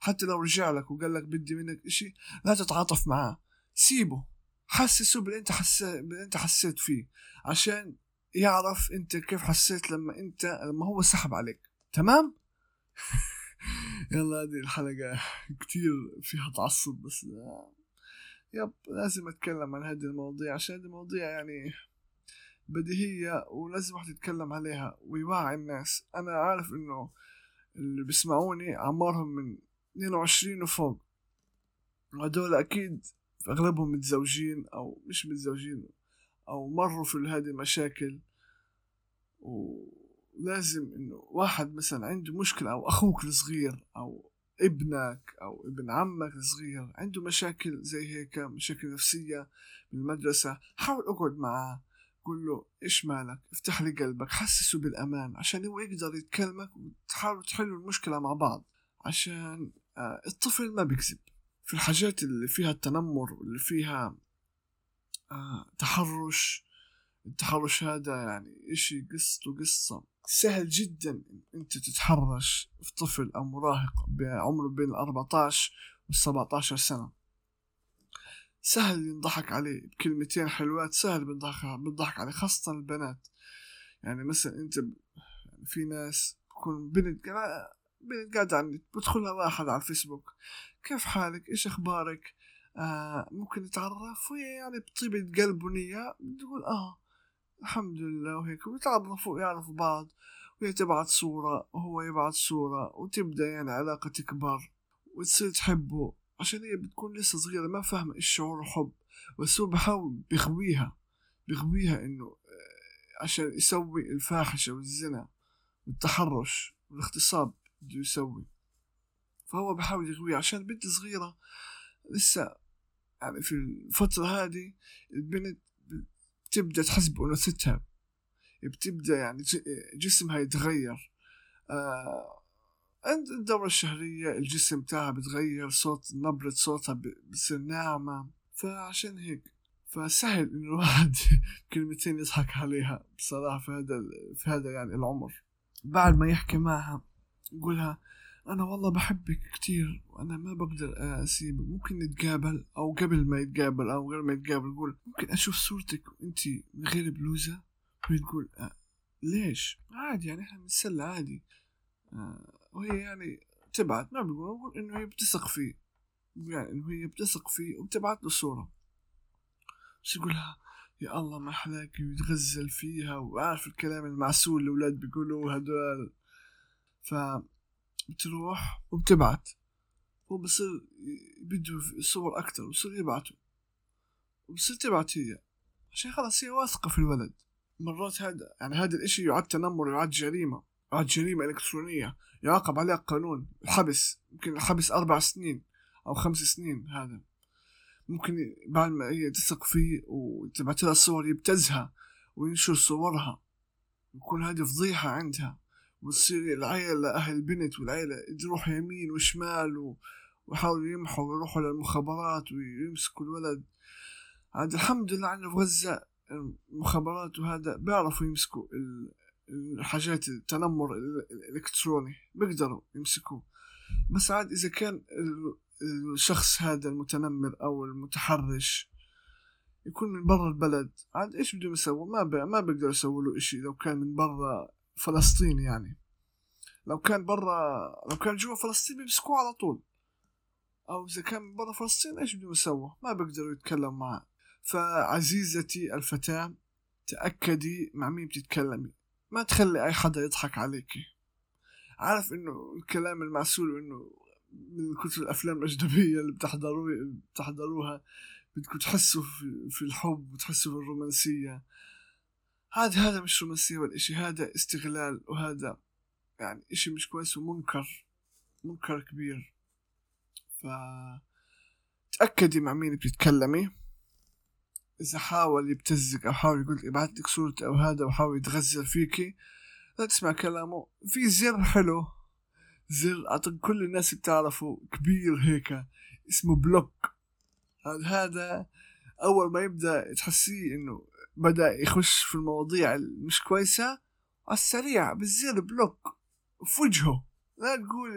حتى لو رجع لك وقال لك بدي منك إشي لا تتعاطف معاه. سيبه. حسسه باللي أنت حسيت باللي أنت حسيت فيه. عشان يعرف أنت كيف حسيت لما أنت لما هو سحب عليك. تمام؟ <laughs> يلا هذه الحلقة كتير فيها تعصب بس يب لازم أتكلم عن هذه المواضيع عشان هذه المواضيع يعني بديهية ولازم واحد يتكلم عليها ويوعي الناس. أنا عارف إنه اللي بيسمعوني عمارهم من 22 وفوق. هدول أكيد أغلبهم متزوجين أو مش متزوجين أو مروا في هذه المشاكل. ولازم إنه واحد مثلا عنده مشكلة أو أخوك الصغير أو ابنك أو ابن عمك الصغير عنده مشاكل زي هيك مشاكل نفسية بالمدرسة حاول اقعد معاه قول له إيش مالك؟ افتح لي قلبك حسسه بالأمان عشان هو يقدر يتكلمك وتحاولوا تحلوا المشكلة مع بعض. عشان الطفل ما بيكذب. في الحاجات اللي فيها التنمر واللي فيها آه، تحرش التحرش هذا يعني إشي قصته قصة سهل جدا أنت تتحرش في طفل أو مراهق بعمره بين الأربعتاش والسبعتاشر سنة. سهل ينضحك عليه بكلمتين حلوات سهل بنضحك بنضحك عليه خاصة البنات. يعني مثلا أنت يعني في ناس بكون بنت بنت قاعدة على النت بدخلها واحد على الفيسبوك. كيف حالك؟ إيش أخبارك؟ آه ممكن نتعرف وهي يعني بطيبة قلب ونية تقول آه الحمد لله. وهيك. ويتعرفوا ويعرفوا بعض. وهي تبعت صورة. وهو يبعت صورة. وتبدأ يعني علاقة تكبر. وتصير تحبه. عشان هي بتكون لسه صغيرة. ما فاهمة إيش شعور الحب بس هو بحاول بيغويها بيغويها إنه آه، عشان يسوي الفاحشة والزنا والتحرش والاغتصاب. بده يسوي. فهو بحاول يغويها عشان بنت صغيرة لسه يعني في الفترة هذه البنت بتبدأ تحس بأنوثتها بتبدأ يعني جسمها يتغير. آه عند الدورة الشهرية الجسم تاعها بتغير صوت نبرة صوتها بتصير ناعمة. فعشان هيك فسهل إنه الواحد <laughs> كلمتين يضحك عليها بصراحة في هذا في هذا يعني العمر. بعد ما يحكي معها يقولها أنا والله بحبك كتير وأنا ما بقدر أسيبك. ممكن نتقابل أو قبل ما يتقابل أو غير ما يتقابل يقول ممكن أشوف صورتك وأنت من غير بلوزة؟ وهي تقول أه ليش؟ عادي يعني إحنا بنتسلى عادي. آه وهي يعني تبعت ما بقول إنه هي بتثق فيه. يعني إنه هي بتثق فيه وبتبعت له صورة. بس يقولها يا الله ما أحلاك ويتغزل فيها وعارف الكلام المعسول الأولاد بيقولوا هدول ف بتروح وبتبعت. هو بصير بده صور أكتر وبصير يبعته وبصير تبعت هي. عشان خلاص هي واثقة في الولد. مرات هذا يعني هذا الإشي يعد تنمر يعد جريمة يعد جريمة إلكترونية يعاقب عليها قانون. الحبس يمكن الحبس أربع سنين أو خمس سنين هذا. ممكن بعد ما هي تثق فيه وتبعت لها صور يبتزها وينشر صورها. يكون هذه فضيحة عندها. وتصير العيلة أهل البنت والعيلة تروح يمين وشمال. ويحاولوا يمحوا ويروحوا للمخابرات ويمسكوا الولد. عاد الحمد لله عندنا في غزة المخابرات وهذا بيعرفوا يمسكوا الحاجات التنمر الإلكتروني بيقدروا يمسكوه. بس عاد إذا كان الشخص هذا المتنمر أو المتحرش يكون من برا البلد عاد إيش بدهم يسووا؟ ما بي ما بيقدروا يسووا له إشي لو كان من برا. فلسطين يعني. لو كان برا لو كان جوا فلسطين بيمسكوه على طول. أو إذا كان برا فلسطين إيش بدهم يسووا ما بيقدروا يتكلموا معه. فعزيزتي الفتاة تأكدي مع مين بتتكلمي. ما تخلي أي حدا يضحك عليك. عارف إنه الكلام المعسول إنه من كتر الأفلام الأجنبية اللي بتحضروها بتحضروها بدكم تحسوا في الحب وتحسوا في الرومانسية. هذا هذا مش رومانسية ولا إشي هذا استغلال وهذا يعني إشي مش كويس ومنكر منكر كبير. ف تأكدي مع مين بتتكلمي؟ إذا حاول يبتزك أو حاول يقول ابعث لك صورتي أو هذا وحاول يتغزل فيكي لا تسمع كلامه. في زر حلو زر أعتقد كل الناس بتعرفه كبير هيك اسمه بلوك. هذا أول ما يبدأ تحسيه إنه بدأ يخش في المواضيع المش كويسة. على السريع بالزر بلوك في وجهه لا تقول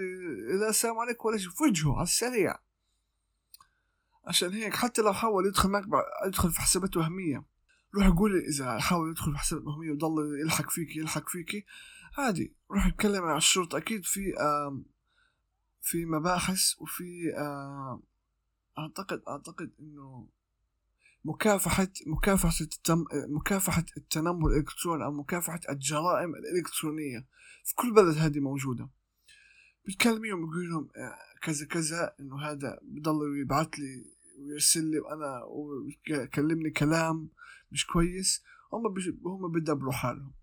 لا السلام عليكم ولا شيء في وجهه على السريع. عشان هيك حتى لو حاول يدخل معك يدخل في حسابات وهمية. روح قول إذا حاول يدخل في حسابات وهمية وضل يلحق فيك يلحق فيك. عادي روح اتكلم مع الشرطة. أكيد في في مباحث وفي أعتقد أعتقد إنه مكافحة مكافحة التم... مكافحة التنمر الإلكتروني أو مكافحة الجرائم الإلكترونية في كل بلد هذه موجودة. بتكلميهم بيقول لهم آه، كذا كذا إنه هذا بضل يبعث لي ويرسل لي وأنا ويكلمني كلام مش كويس. هم. هم بيدبروا حالهم.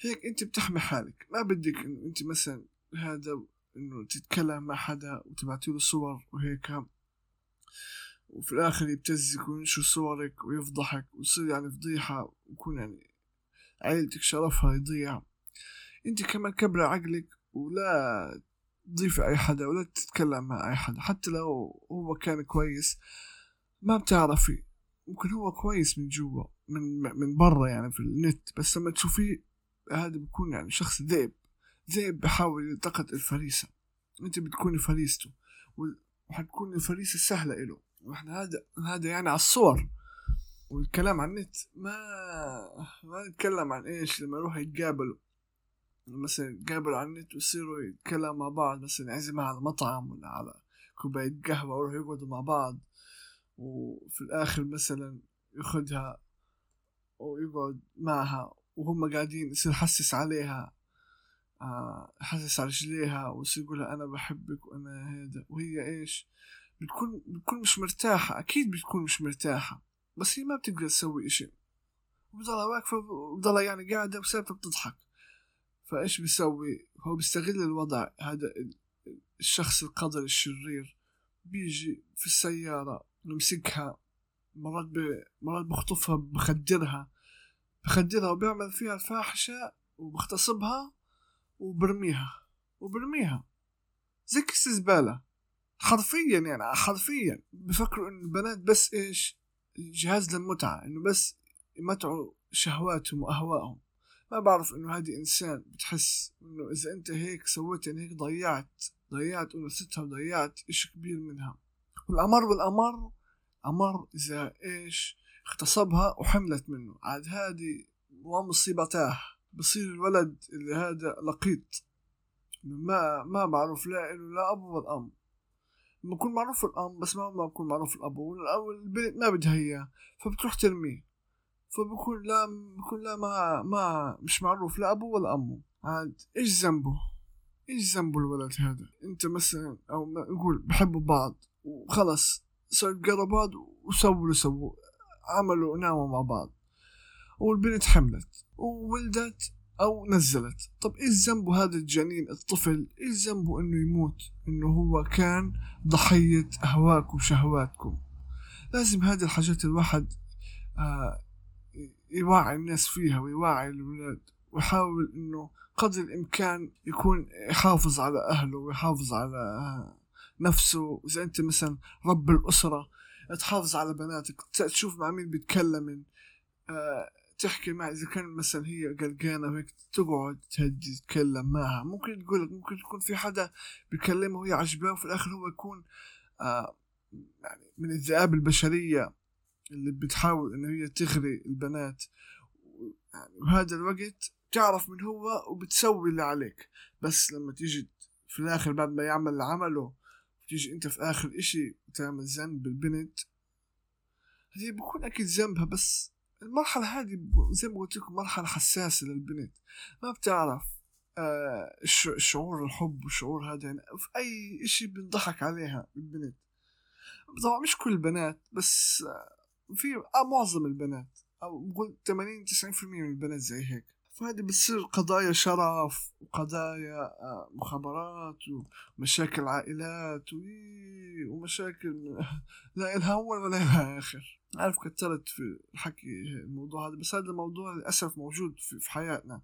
هيك أنت بتحمي حالك. ما بدك إنه أنت مثلا هذا إنه تتكلم مع حدا وتبعتي له صور وهيك. وفي الآخر يبتزك وينشر صورك ويفضحك ويصير يعني فضيحة ويكون يعني عيلتك شرفها يضيع. أنت كمان كبر عقلك ولا تضيف أي حدا ولا تتكلم مع أي حدا حتى لو هو كان كويس ما بتعرفي. ممكن هو كويس من جوا من من برا يعني في النت بس لما تشوفيه هذا بيكون يعني شخص ذئب. ذئب بحاول يلتقط الفريسة. أنت بتكوني فريسته وحتكون الفريسة سهلة إله. وإحنا هذا هذا يعني على الصور. والكلام عن النت ما ما نتكلم عن إيش لما يروحوا يتقابلوا. مثلا يتقابلوا على النت ويصيروا يتكلموا مع بعض. مثلا يعزمها على مطعم ولا على كوباية قهوة ويروحوا يقعدوا مع بعض. وفي الآخر مثلا ياخدها ويقعد معها. وهم قاعدين يصير يحسس عليها. آه يحسس على رجليها ويصير يقولها أنا بحبك وأنا هذا. وهي إيش؟ بتكون بتكون مش مرتاحة. أكيد بتكون مش مرتاحة. بس هي ما بتقدر تسوي إشي. وبضلها واقفة وبضلها يعني قاعدة وسابتها بتضحك. فإيش بيسوي؟ هو بيستغل الوضع. هذا الشخص القدر الشرير. بيجي في السيارة يمسكها مرات ب... مرات بخطفها بخدرها. بخدرها وبيعمل فيها الفاحشة وبغتصبها وبرميها. وبرميها. زي كيس زبالة. حرفيا يعني حرفيا. بفكروا ان البنات بس إيش؟ جهاز للمتعة إنه بس يمتعوا شهواتهم وأهوائهم. ما بعرف إنه هذه إنسان بتحس إنه إذا أنت هيك سويت يعني هيك ضيعت ضيعت انوثتها وضيعت إشي كبير منها. والأمر والأمر أمر إذا إيش؟ اغتصبها وحملت منه. عاد هذه ومصيبتاه بصير الولد اللي هذا لقيط. ما ما معروف لا له لا ابو ولا أم. بكون معروف الأم بس ما ما بكون معروف الأب والبنت ما بدها إياه فبتروح ترميه. فبكون لا بكون لا ما ما مش معروف لا أبوه ولا أمه. عاد إيش ذنبه؟ إيش ذنبه الولد هذا؟ أنت مثلا أو نقول بحبوا بعض وخلص صار قربوا بعض وسووا اللي سووا عملوا ناموا مع بعض. والبنت حملت وولدت أو نزلت. طب إيش ذنبه هذا الجنين الطفل؟ إيش ذنبه إنه يموت؟ إنه هو كان ضحية اهواكم وشهواتكم. لازم هذه الحاجات الواحد آه يوعي الناس فيها ويوعي الولاد ويحاول إنه قدر الإمكان يكون يحافظ على أهله ويحافظ على نفسه. إذا أنت مثلا رب الأسرة تحافظ على بناتك تشوف مع مين بيتكلم آه، تحكي معها إذا كان مثلا هي قلقانة وهيك تقعد تهدي تتكلم معها. ممكن تقول لك ممكن يكون في حدا بيكلمها وهي عجباه وفي الآخر هو يكون آه يعني من الذئاب البشرية اللي بتحاول انه هي تغري البنات. يعني وهذا الوقت تعرف من هو وبتسوي اللي عليك. بس لما تيجي في الآخر بعد ما يعمل عمله تيجي أنت في آخر إشي تعمل ذنب بالبنت هذه بكون أكيد ذنبها بس المرحلة هذه زي ما قلت لكم مرحلة حساسة للبنت ما بتعرف آه شعور الحب والشعور هذا يعني في أي إشي بنضحك عليها البنت طبعا مش كل البنات بس آه في آه معظم البنات أو بقول 80 90% من البنات زي هيك. فهذه بتصير قضايا شرف وقضايا آه، مخابرات ومشاكل عائلات ومشاكل <laughs> لا إلها أول ولا إلها آخر. عارف كترت في الحكي الموضوع هذا بس هذا الموضوع للأسف موجود في حياتنا.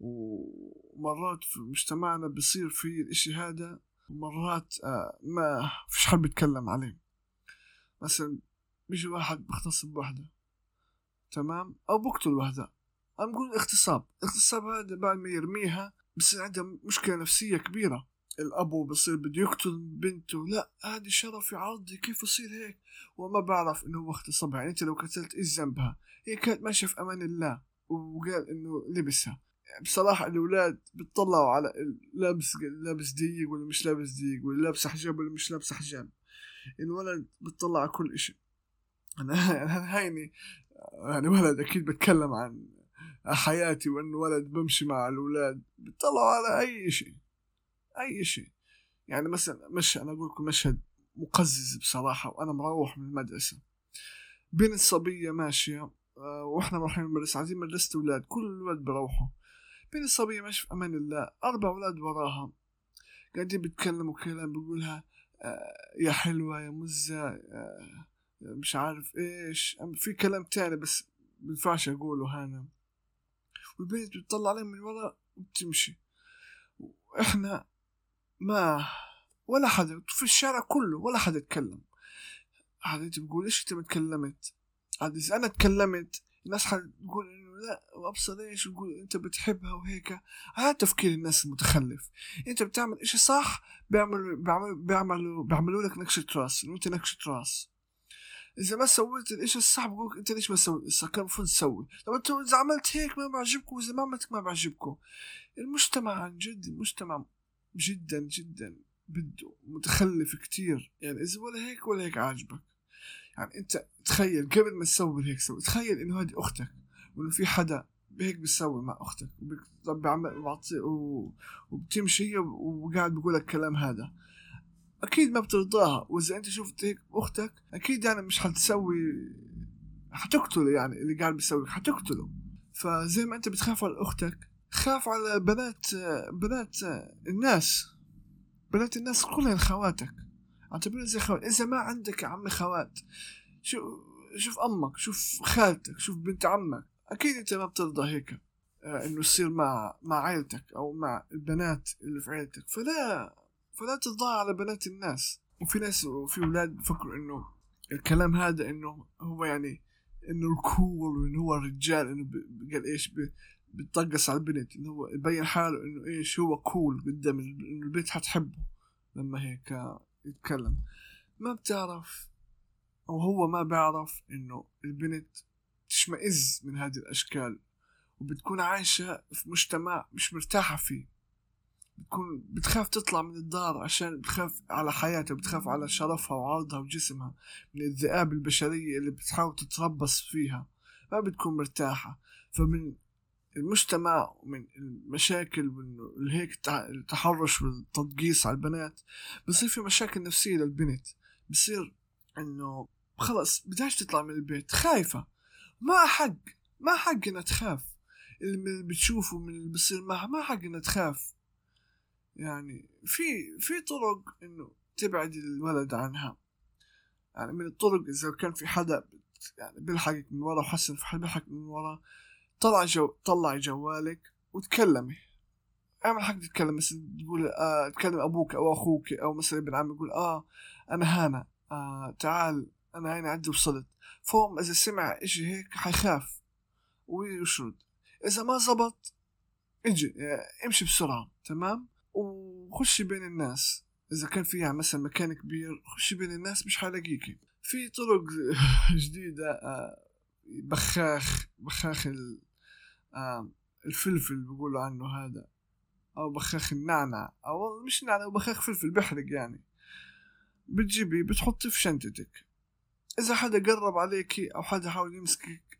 ومرات في مجتمعنا بصير في الإشي هذا ومرات آه، ما فيش حد بيتكلم عليه. مثلا بيجي واحد بيغتصب بوحدة. تمام؟ أو بقتل وحدة. أنا بقول اغتصاب. الاغتصاب هذا بعد ما يرميها بصير عندها مشكلة نفسية كبيرة. الأبو بصير بده يقتل بنته. لا هذه شرفي عرضي. كيف يصير هيك؟ وما بعرف إنه هو اغتصبها. يعني أنت لو قتلت إيش ذنبها؟ هي كانت ماشية في أمان الله وقال إنه لبسها. بصراحة الأولاد بتطلعوا على لابس لابس دقيق ولا مش لابس دقيق ولا لابس حجاب ولا مش لابس حجاب. الولد بتطلع على كل إشي. أنا هيني يعني ولد أكيد بتكلم عن حياتي وانه ولد بمشي مع الأولاد بيطلعوا على أي شيء أي شيء. يعني مثلا مش أنا أقول لكم مشهد مقزز بصراحة وأنا مروح من المدرسة. بين الصبية ماشية آه، وإحنا رايحين المدرسة عايزين مدرسة أولاد كل الولاد بروحوا. بين الصبية ماشية في أمان الله أربع أولاد وراها. قاعدين بيتكلموا كلام بيقولها آه، يا حلوة يا مزة آه، مش عارف إيش. في كلام تاني بس بينفعش أقوله هنا والبنت بتطلع عليهم من ورا وبتمشي. وإحنا ما ولا حدا في الشارع كله ولا حدا اتكلم عاد انت بتقول إيش أنت ما تكلمت؟ عاد اذا أنا تكلمت الناس حتقول إنه لا وأبصر إيش؟ يقول أنت بتحبها وهيك. هذا تفكير الناس المتخلف. أنت بتعمل اشي صح؟ بيعملوا بيعملوا بيعملوا بيعملوا لك نكشة رأس. أنت نكشة رأس. إذا ما سويت الاشي الصح بقولك أنت ليش ما سويت؟ الصح كان المفروض تسوي. طب انت إذا عملت هيك ما بعجبكم وإذا ما عملت ما بعجبكم. المجتمع عن جد المجتمع جدا جدا بده متخلف كتير. يعني إذا ولا هيك ولا هيك عاجبك. يعني أنت تخيل قبل ما تسوي هيك سوي. تخيل إنه هذه أختك وإنه في حدا هيك بيسوي مع أختك. بيعمل وبتمشي وقاعد بيقول لك الكلام هذا. أكيد ما بترضاها. وإذا أنت شفت هيك أختك أكيد يعني مش حتسوي حتقتله يعني اللي قاعد بيسوي حتقتله. فزي ما أنت بتخاف على أختك خاف على بنات بنات الناس. بنات الناس كلها خواتك. اعتبرهم زي خوات إذا ما عندك يا عمي خوات شوف شوف أمك شوف خالتك شوف بنت عمك. أكيد أنت ما بترضى هيك آه، إنه يصير مع مع عائلتك أو مع البنات اللي في عائلتك فلا فلا ترضى على بنات الناس. وفي ناس وفي أولاد بفكروا إنه الكلام هذا إنه هو يعني إنه الكول وإنه هو الرجال إنه قال إيش بتطقس على البنت. إنه هو يبين حاله إنه إيش هو كول قدام إنه البنت حتحبه لما هيك يتكلم. ما بتعرف أو هو ما بيعرف إنه البنت تشمئز من هذه الأشكال وبتكون عايشة في مجتمع مش مرتاحة فيه. بتكون بتخاف تطلع من الدار عشان بتخاف على حياتها بتخاف على شرفها وعرضها وجسمها من الذئاب البشرية اللي بتحاول تتربص فيها. ما بتكون مرتاحة. فمن المجتمع ومن المشاكل وإنه هيك التحرش والتضقيص على البنات بصير في مشاكل نفسية للبنت. بصير إنه خلص بدهاش تطلع من البيت خايفة. ما حق ما حق إنها تخاف. اللي بتشوفه من اللي بصير معها ما حق إنها تخاف. يعني في في طرق إنه تبعد الولد عنها. يعني من الطرق إذا كان في حدا يعني بيلحقك من ورا وحسن في حدا بيلحقك من ورا طلع جو طلعي جوالك وتكلمي. اعمل حق تتكلم مثلا تقول آه تكلم أبوك أو أخوك أو مثلا ابن عمي يقول آه أنا هانا آه تعال أنا هنا عندي وصلت. فهم إذا سمع إشي هيك حيخاف ويشرد. إذا ما زبط إجي آه امشي بسرعة تمام؟ وخشي بين الناس. إذا كان فيها مثلا مكان كبير خشي بين الناس مش حلاقيكي في طرق <laughs> جديدة آه بخاخ بخاخ آه الفلفل بيقولوا عنه هذا. أو بخاخ النعنع أو مش نعنع بخاخ فلفل بحرق يعني. بتجيبي بتحطي في شنطتك. إذا حدا قرب عليكي أو حدا حاول يمسكك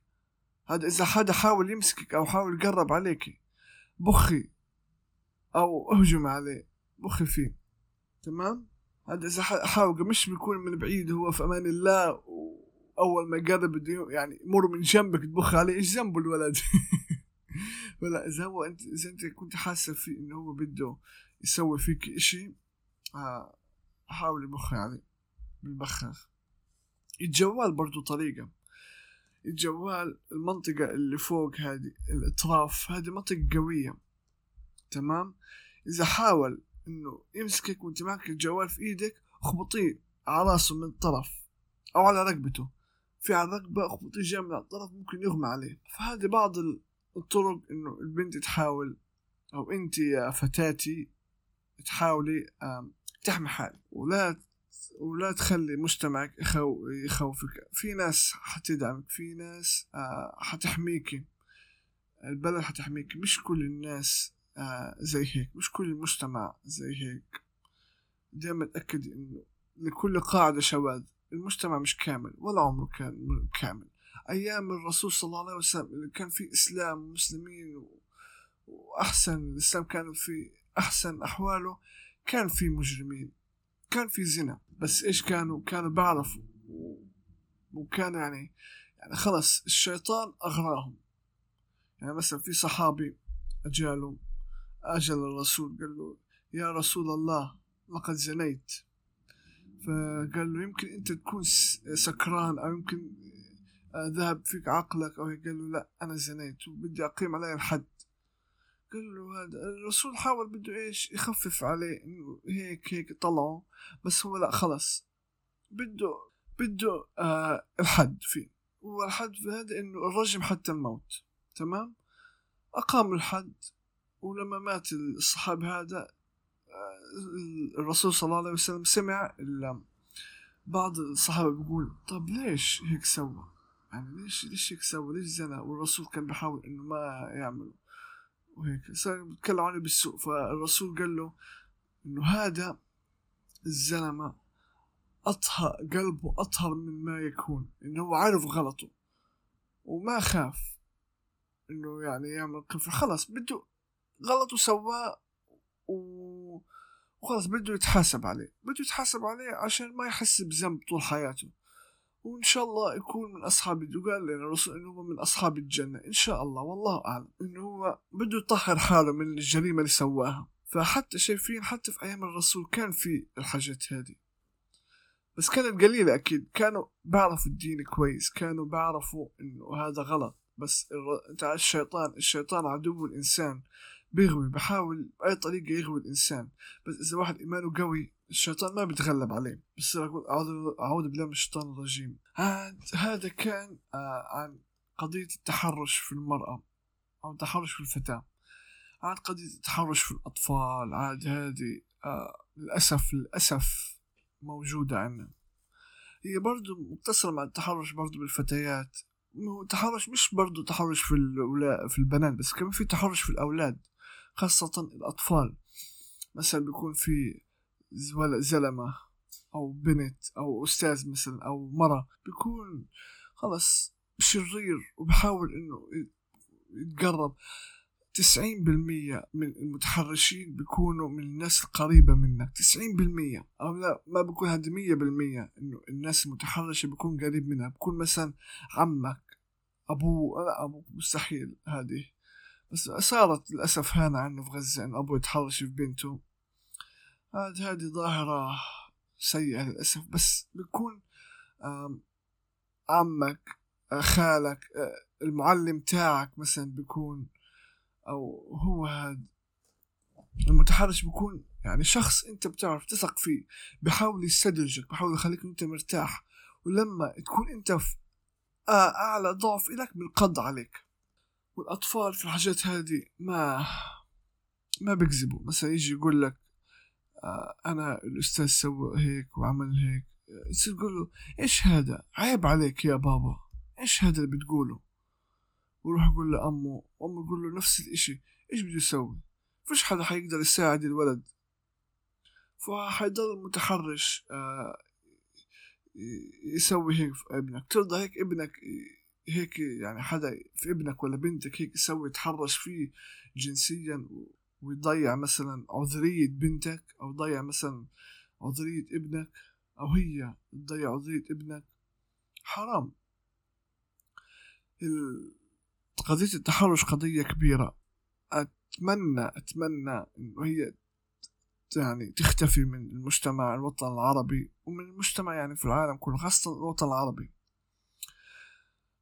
هذا إذا حدا حاول يمسكك أو حاول يقرب عليكي بخي. أو أهجم عليه. بخي فيه تمام؟ هذا إذا حاول مش بيكون من بعيد هو في أمان الله وأول ما يقرب بده يعني يمر من جنبك تبخ عليه إيش ذنبه الولد؟ <laughs> ولا إذا هو انت إذا أنت كنت حاسة في إنه هو بده يسوي فيك إشي آه حاول يبخ عليه. بالبخاخ. الجوال برضو طريقة. الجوال المنطقة اللي فوق هذه الأطراف هذه منطقة قوية. تمام؟ إذا حاول إنه يمسكك وأنت معك الجوال في إيدك اخبطيه على راسه من الطرف أو على رقبته. في على الرقبة اخبطيه جامد من الطرف ممكن يغمى عليه. فهذه بعض الطرق إنه البنت تحاول أو أنت يا فتاتي تحاولي تحمي حالك. ولا ولا تخلي مجتمعك يخو يخوفك. في ناس حتدعمك في ناس آه حتحميك البلد حتحميك مش كل الناس آه زي هيك. مش كل المجتمع زي هيك. دائما تأكد إنه لكل قاعدة شواذ. المجتمع مش كامل ولا عمره كان كامل. أيام الرسول صلى الله عليه وسلم كان في إسلام ومسلمين وأحسن الإسلام كان في أحسن أحواله كان في مجرمين. كان في زنا. بس إيش كانوا؟ كانوا بعرفوا. وكان يعني يعني خلص الشيطان أغراهم. يعني مثلا في صحابي اجاله أجل الرسول قال له يا رسول الله لقد زنيت. فقال له يمكن أنت تكون سكران أو يمكن ذهب فيك عقلك أو قال له لا أنا زنيت وبدي أقيم علي الحد. قال له هذا الرسول حاول بده إيش يخفف عليه إنه هيك هيك طلعه بس هو لا خلص. بده بده آه الحد فيه. والحد في هذا إنه الرجم حتى الموت تمام؟ اقام الحد. ولما مات الصحابي هذا آه الرسول صلى الله عليه وسلم سمع بعض الصحابة بيقول طب ليش هيك سوى؟ يعني ليش ليش هيك سوى؟ ليش زنا والرسول كان بيحاول إنه ما يعمله. وهيك. صار بيتكلم عنه بالسوء. فالرسول قال له إنه هذا الزلمة أطهر قلبه أطهر من ما يكون. إنه هو عارف غلطه. وما خاف إنه يعني يعمل كفر خلص بده غلطه سواه و... وخلص بده يتحاسب عليه. بده يتحاسب عليه عشان ما يحس بذنب طول حياته. وإن شاء الله يكون من أصحاب وقال لنا الرسول إنه هو من أصحاب الجنة. إن شاء الله والله أعلم إنه هو بده يطهر حاله من الجريمة اللي سواها. فحتى شايفين حتى في أيام الرسول كان في الحاجات هذه. بس كانت قليلة أكيد. كانوا بعرفوا الدين كويس. كانوا بعرفوا إنه هذا غلط. بس أنت الشيطان الشيطان عدو الإنسان. بيغوي بحاول بأي طريقة يغوي الإنسان. بس إذا واحد إيمانه قوي الشيطان ما بيتغلب عليه. بس أقول أعوذ بالله من الشيطان الرجيم. هذا كان آه عن قضية التحرش في المرأة أو التحرش في الفتاة. عن قضية التحرش في الأطفال عاد هذه آه للأسف للأسف موجودة عندنا. هي برضو مقتصرة مع التحرش برضو بالفتيات. التحرش مش برضو تحرش في في البنات بس كمان في تحرش في الأولاد. خاصة الأطفال. مثلا بيكون في زلمة أو بنت أو أستاذ مثلا أو مرة بيكون خلص شرير وبحاول إنه يتقرب. تسعين بالمية من المتحرشين بيكونوا من الناس القريبة منك. تسعين بالمية. أو لا ما بكون هذا مية بالمية إنه الناس المتحرشة بيكون قريب منها. بكون مثلا عمك أبوه لا أبوه مستحيل هذه. بس صارت للأسف هنا عنه في غزة إن أبوه يتحرش في بنته. هذه هذه ظاهرة سيئة للأسف. بس بيكون عمك خالك المعلم تاعك مثلا بيكون أو هو هذا المتحرش بيكون يعني شخص أنت بتعرف تثق فيه بحاول يستدرجك بحاول يخليك أنت مرتاح. ولما تكون أنت في أعلى ضعف إلك بالقض عليك. والأطفال في الحاجات هذه ما ما بيكذبوا. مثلا يجي يقول لك آه أنا الأستاذ سوى هيك وعمل هيك. تصير تقول له إيش هذا؟ عيب عليك يا بابا. إيش هذا اللي بتقوله؟ ويروح يقول لأمه وأمه يقول له نفس الإشي. إيش بده يسوي؟ فيش حدا حيقدر يساعد الولد. فحيضل المتحرش آه يسوي هيك في ابنك. ترضى هيك ابنك هيك يعني حدا في ابنك ولا بنتك هيك يسوي يتحرش فيه جنسيا ويضيع مثلا عذرية بنتك أو يضيع مثلا عذرية ابنك أو هي تضيع عذرية ابنك. حرام. قضية التحرش قضية كبيرة. أتمنى أتمنى إنه هي يعني تختفي من المجتمع الوطن العربي ومن المجتمع يعني في العالم كله خاصة الوطن العربي.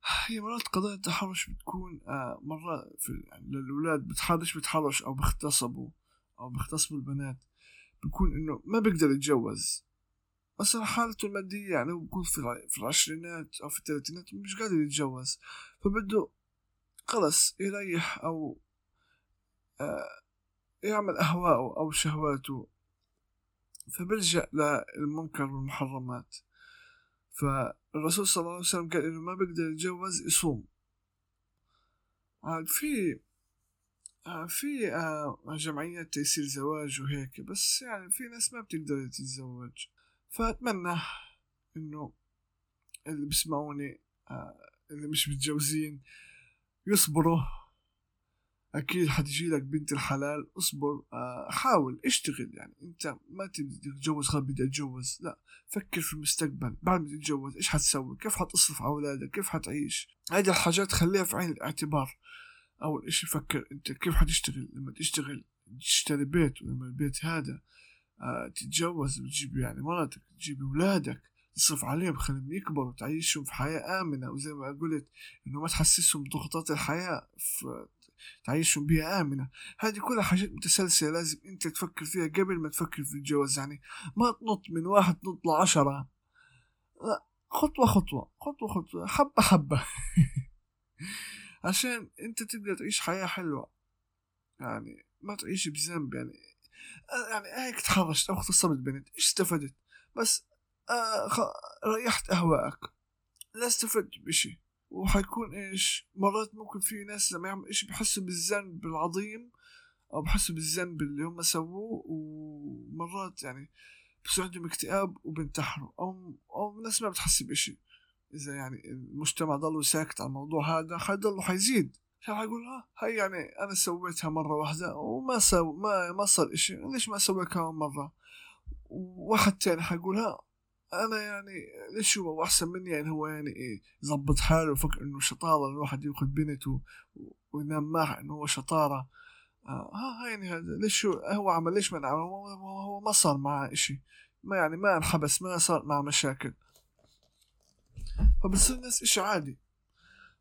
<sighs> هي مرات قضايا التحرش بتكون آه مرات في يعني بتحرش بتحرش أو بيغتصبوا أو بيغتصبوا البنات بيكون إنه ما بيقدر يتجوز. مثلا حالته المادية يعني هو بيكون في, في العشرينات أو في الثلاثينات مش قادر يتجوز. فبده خلص يريح أو آه يعمل أهواءه أو شهواته. فبلجأ للمنكر والمحرمات. فالرسول صلى الله عليه وسلم قال إنه ما بيقدر يتجوز يصوم. عاد في في آه جمعيات تيسير زواج وهيك بس يعني في ناس ما بتقدر تتزوج. فأتمنى إنه اللي بيسمعوني آه اللي مش متجوزين يصبروا. أكيد حتجي لك بنت الحلال اصبر آه، حاول اشتغل يعني. أنت ما تبي تتجوز خلاص بدي أتجوز. لا فكر في المستقبل. بعد ما تتجوز إيش حتسوي؟ كيف حتصرف على أولادك؟ كيف حتعيش؟ هذه الحاجات خليها في عين الاعتبار. أول إشي فكر أنت كيف حتشتغل؟ لما تشتغل تشتري بيت ولما البيت هذا آه تتجوز وتجيب يعني مرتك تجيب أولادك تصرف عليهم خليهم يكبروا تعيشهم في حياة آمنة. وزي ما قلت إنه ما تحسسهم بضغوطات الحياة تعيشهم بيئة آمنة. هذه كلها حاجات متسلسلة لازم أنت تفكر فيها قبل ما تفكر في الجواز يعني ما تنط من واحد تنط لعشرة. لا خطوة خطوة خطوة خطوة حبة حبة. <laughs> عشان أنت تقدر تعيش حياة حلوة. يعني ما تعيش بذنب يعني يعني هيك تحرشت أو اغتصبت بنت. إيش استفدت؟ بس آه ريحت أهواءك. لا استفدت بشي. وحيكون إيش مرات ممكن في ناس لما يعملوا إيش بحسوا بالذنب العظيم أو بحسوا بالذنب اللي هم سووه ومرات يعني بصير عندهم اكتئاب وبنتحروا أو أو ناس ما بتحس بشي إذا يعني المجتمع ضلوا ساكت على الموضوع هذا حيضلوا حيزيد. حيقول ها هي يعني أنا سويتها مرة واحدة وما سو ما ما صار إشي. ليش ما اسويها كمان مرة وواحد تاني حيقول ها أنا يعني ليش هو أحسن مني؟ يعني هو يعني إيه يظبط حاله وفكر إنه شطارة الواحد يأخذ بنت وينام معها إنه هو شطارة. آه ها يعني هذا ليش هو, هو عمل ليش ما عمل هو, ما صار معه إشي. ما يعني ما انحبس ما صار معه مشاكل. فبصير الناس إشي عادي.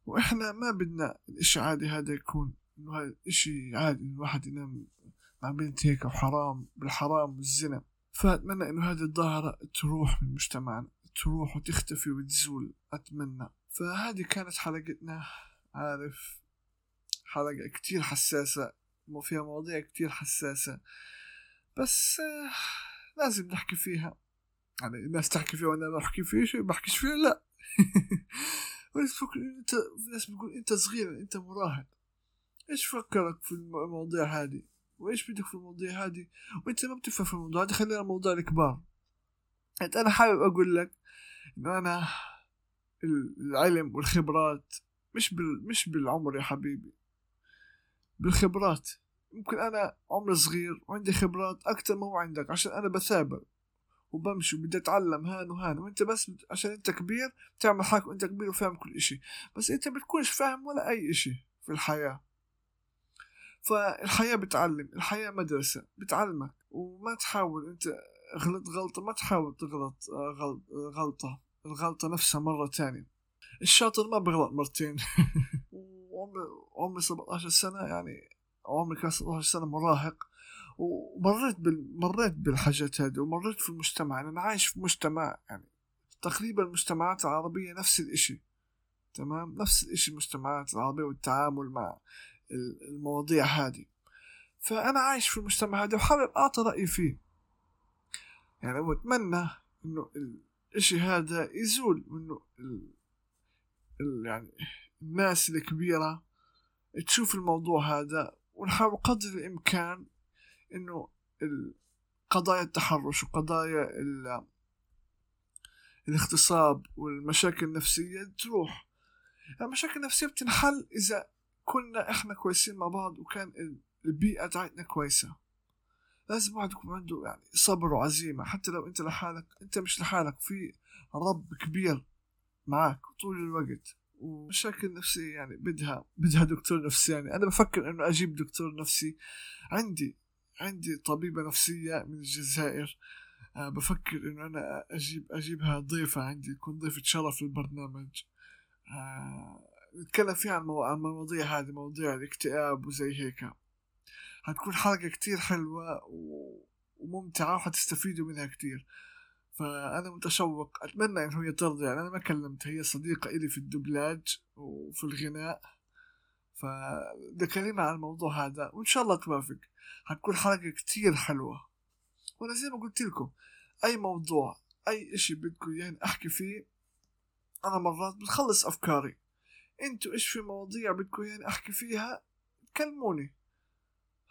وإحنا ما بدنا الإشي عادي هذا يكون إنه هذا إشي عادي الواحد ينام مع بنت هيك وحرام بالحرام والزنا. فأتمنى إنه هذه الظاهرة تروح من مجتمعنا تروح وتختفي وتزول أتمنى. فهذه كانت حلقتنا. عارف حلقة كتير حساسة وفيها مواضيع كتير حساسة. بس آه لازم نحكي فيها. يعني الناس تحكي فيها وأنا بحكي فيه شيء بحكيش فيها؟ لا. <laughs> وناس فكر انت ناس بتقول أنت صغير أنت مراهق. إيش فكرك في المواضيع هذه؟ وإيش بدك في المواضيع هذه؟ وأنت ما بتفهم في الموضوع هذا خلينا موضوع الكبار. انت أنا حابب أقول لك إنه أنا العلم والخبرات مش بال مش بالعمر يا حبيبي. بالخبرات. يمكن أنا عمري صغير وعندي خبرات أكثر ما هو عندك عشان أنا بثابر وبمشي وبدي أتعلم هان وهان. وأنت بس عشان أنت كبير تعمل حالك وأنت كبير وفاهم كل إشي. بس أنت بتكونش فاهم ولا أي إشي في الحياة. فالحياة بتعلم الحياة مدرسة بتعلمك. وما تحاول أنت غلط غلطة ما تحاول تغلط آه، غلطة الغلطة نفسها مرة تانية. الشاطر ما بغلط مرتين. <laughs> وعمري عمري 17 سنة يعني عمري كان 17 سنة مراهق. ومريت بال... مريت بالحاجات هذه ومريت في المجتمع. أنا عايش في مجتمع يعني تقريبا المجتمعات العربية نفس الإشي. تمام؟ نفس الإشي المجتمعات العربية والتعامل مع المواضيع هذه. فأنا عايش في المجتمع هذا وحابب أعطي رأيي فيه. يعني وأتمنى إنه الإشي هذا يزول وإنه ال... ال... يعني الناس الكبيرة تشوف الموضوع هذا ونحاول قدر الإمكان إنه قضايا التحرش وقضايا ال... الاغتصاب والمشاكل النفسية تروح. المشاكل النفسية بتنحل إذا كنا إحنا كويسين مع بعض وكان البيئة تاعتنا كويسة. لازم واحد يكون عنده يعني صبر وعزيمة. حتى لو أنت لحالك أنت مش لحالك في رب كبير معك طول الوقت. ومشاكل نفسية يعني بدها بدها دكتور نفسي. يعني أنا بفكر إنه أجيب دكتور نفسي. عندي عندي طبيبة نفسية من الجزائر. أه بفكر إنه أنا أجيب أجيبها ضيفة عندي تكون ضيفة شرف للبرنامج. أه نتكلم فيها عن, المواضيع هذه مواضيع الاكتئاب وزي هيك. هتكون حلقة كتير حلوة وممتعة وحتستفيدوا منها كتير. فأنا متشوق أتمنى إن هي ترضى يعني أنا ما كلمت هي صديقة إلي في الدبلاج وفي الغناء. فبدي أكلمه عن الموضوع هذا وإن شاء الله يوافق. هتكون حلقة كتير حلوة. وأنا زي ما قلت لكم أي موضوع أي إشي بدكم يعني أحكي فيه أنا مرات بتخلص أفكاري. أنتوا إيش في مواضيع بدكم يعني احكي فيها؟ كلموني.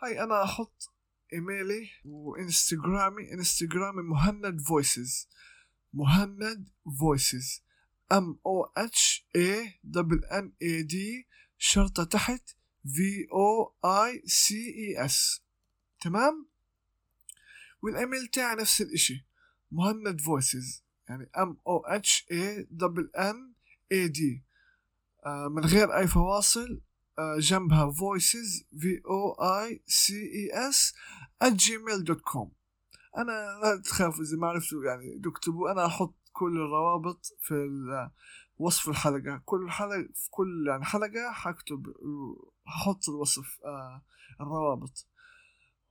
هاي أنا أحط ايميلي وانستغرامي. انستغرامي مهند voices مهند voices M O H A double N A D شرطة تحت. V O I C E S تمام؟ والايميل تاعي نفس الاشي. مهند voices يعني M O H A double N A D من غير أي فواصل آه، جنبها voices v o i c e s at gmail dot com أنا لا تخافوا إذا ما عرفتوا يعني تكتبوا أنا أحط كل الروابط في وصف الحلقة. كل حلقة في كل يعني حلقة حكتب ححط الوصف آه الروابط.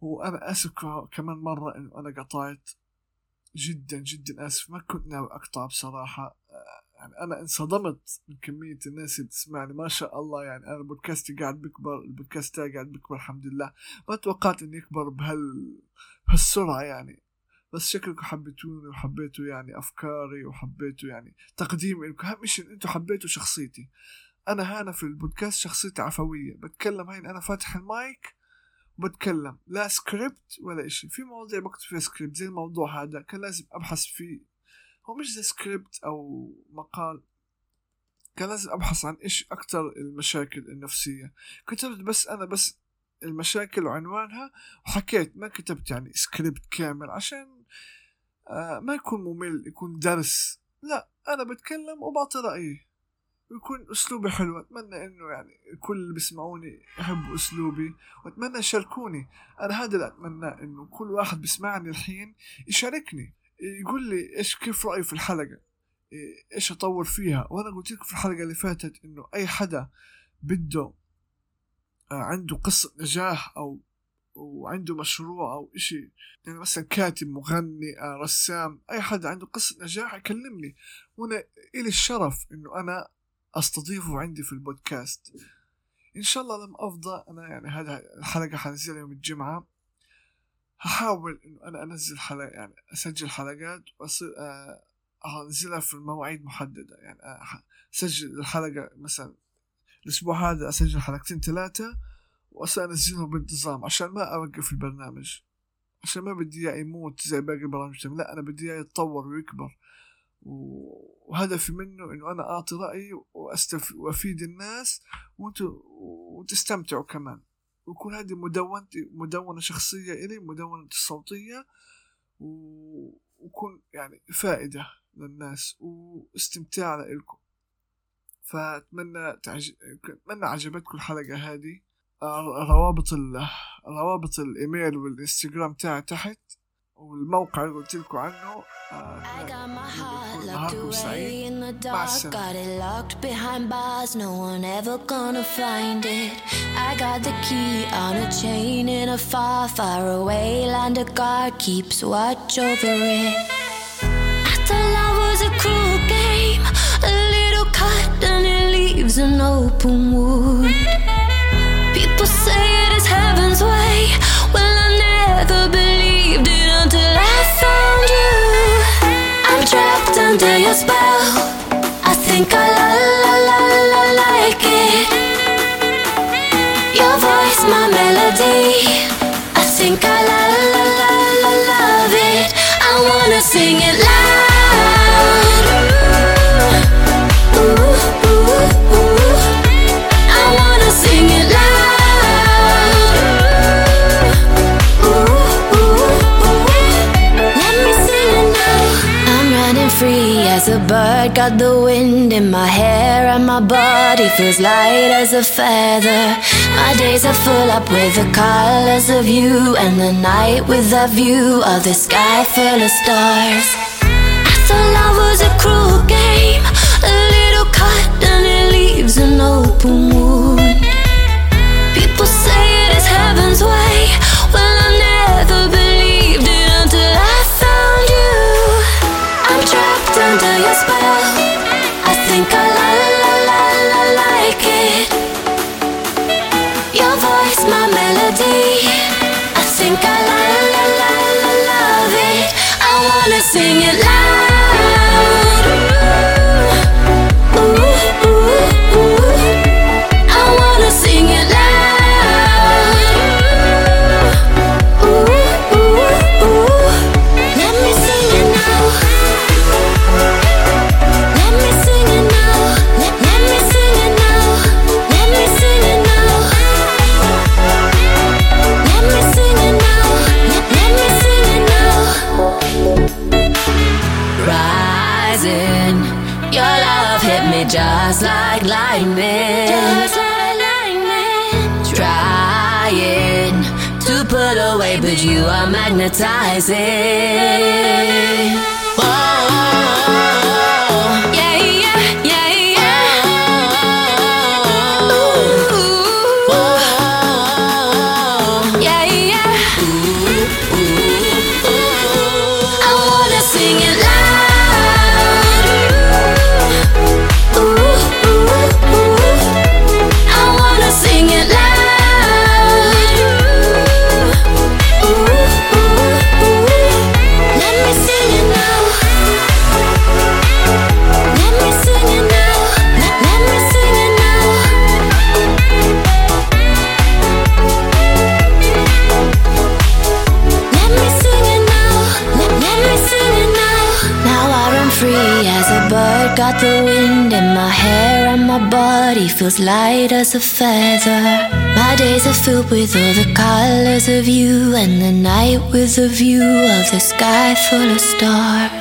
وأنا آسف كمان مرة إنه أنا قطعت. جدا جدا آسف. ما كنت ناوي أقطع بصراحة. آه يعني أنا انصدمت من كمية الناس اللي تسمعني. ما شاء الله يعني أنا بودكاستي قاعد بكبر البودكاست قاعد بكبر الحمد لله. ما توقعت إنه يكبر بهال بهالسرعة يعني. بس شكلكم حبيتوني وحبيتوا يعني أفكاري وحبيتوا يعني تقديمي لكم. اهم شيء أنتم حبيتوا شخصيتي. أنا هنا في البودكاست شخصيتي عفوية. بتكلم هين أنا فاتح المايك وبتكلم. لا سكريبت ولا إشي. في مواضيع بكتب فيها سكريبت زي الموضوع هذا. كان لازم أبحث فيه. هو مش زي سكريبت أو مقال. كان لازم أبحث عن إيش أكتر المشاكل النفسية. كتبت بس أنا بس المشاكل وعنوانها وحكيت ما كتبت يعني سكريبت كامل عشان آه ما يكون ممل يكون درس. لا أنا بتكلم وبعطي رأيي. ويكون أسلوبي حلو. أتمنى إنه يعني كل اللي بيسمعوني يحبوا أسلوبي وأتمنى يشاركوني. أنا هذا اللي أتمناه إنه كل واحد بيسمعني الحين يشاركني. يقول لي إيش كيف رأيه في الحلقة؟ إيش أطور فيها؟ وأنا قلت لك في الحلقة اللي فاتت إنه أي حدا بده عنده قصة نجاح أو وعنده مشروع أو إشي يعني مثلا كاتب مغني آه، رسام أي حد عنده قصة نجاح يكلمني. وأنا إلي الشرف إنه أنا أستضيفه عندي في البودكاست. إن شاء الله لما أفضى أنا يعني هذا الحلقة حنزلها يوم الجمعة. هحاول إنه أنا أنزل حلقة يعني أسجل حلقات وأصير آه، أنزلها في المواعيد محددة. يعني أسجل الحلقة مثلا الأسبوع هذا أسجل حلقتين ثلاثة وأنزلهم بانتظام عشان ما أوقف البرنامج. عشان ما بدي إياه يموت زي باقي البرامج. لا أنا بدي إياه يتطور ويكبر. وهدفي منه إنه أنا أعطي رأيي وأستف... وأفيد الناس وأنتوا وتستمتعوا كمان. ويكون هذه مدونتي مدونة شخصية إلي مدونة صوتية و... وكون يعني فائدة للناس واستمتاع لكم فأتمنى تعج... أتمنى عجبتكم الحلقة هذه. آه، روابط ال... روابط الإيميل والإنستغرام تاعي تحت. والموقع اللي قلت لكم عنه نهاركم سعيد مع السلامة Got it locked behind bars, no one ever gonna find it. I got the key on a chain in a far, far away land. A guard keeps watch over it. I thought love was a cruel game, a little cut and it leaves an open wound. People say it is heaven's way. Well, I never believed it until I found you. I'm trapped under your spell. I think I la la la la like it. Your voice, my melody. I think I la la la la love it. I wanna sing it loud. Bird, got the wind in my hair, and my body feels light as a feather. My days are full up with the colors of you, and the night with the view of the sky full of stars. I thought love was a cruel game, a little cut and it leaves an open wound. hypnotizing. feels light as a feather. My days are filled with all the colors of you, and the night with a view of the sky full of stars.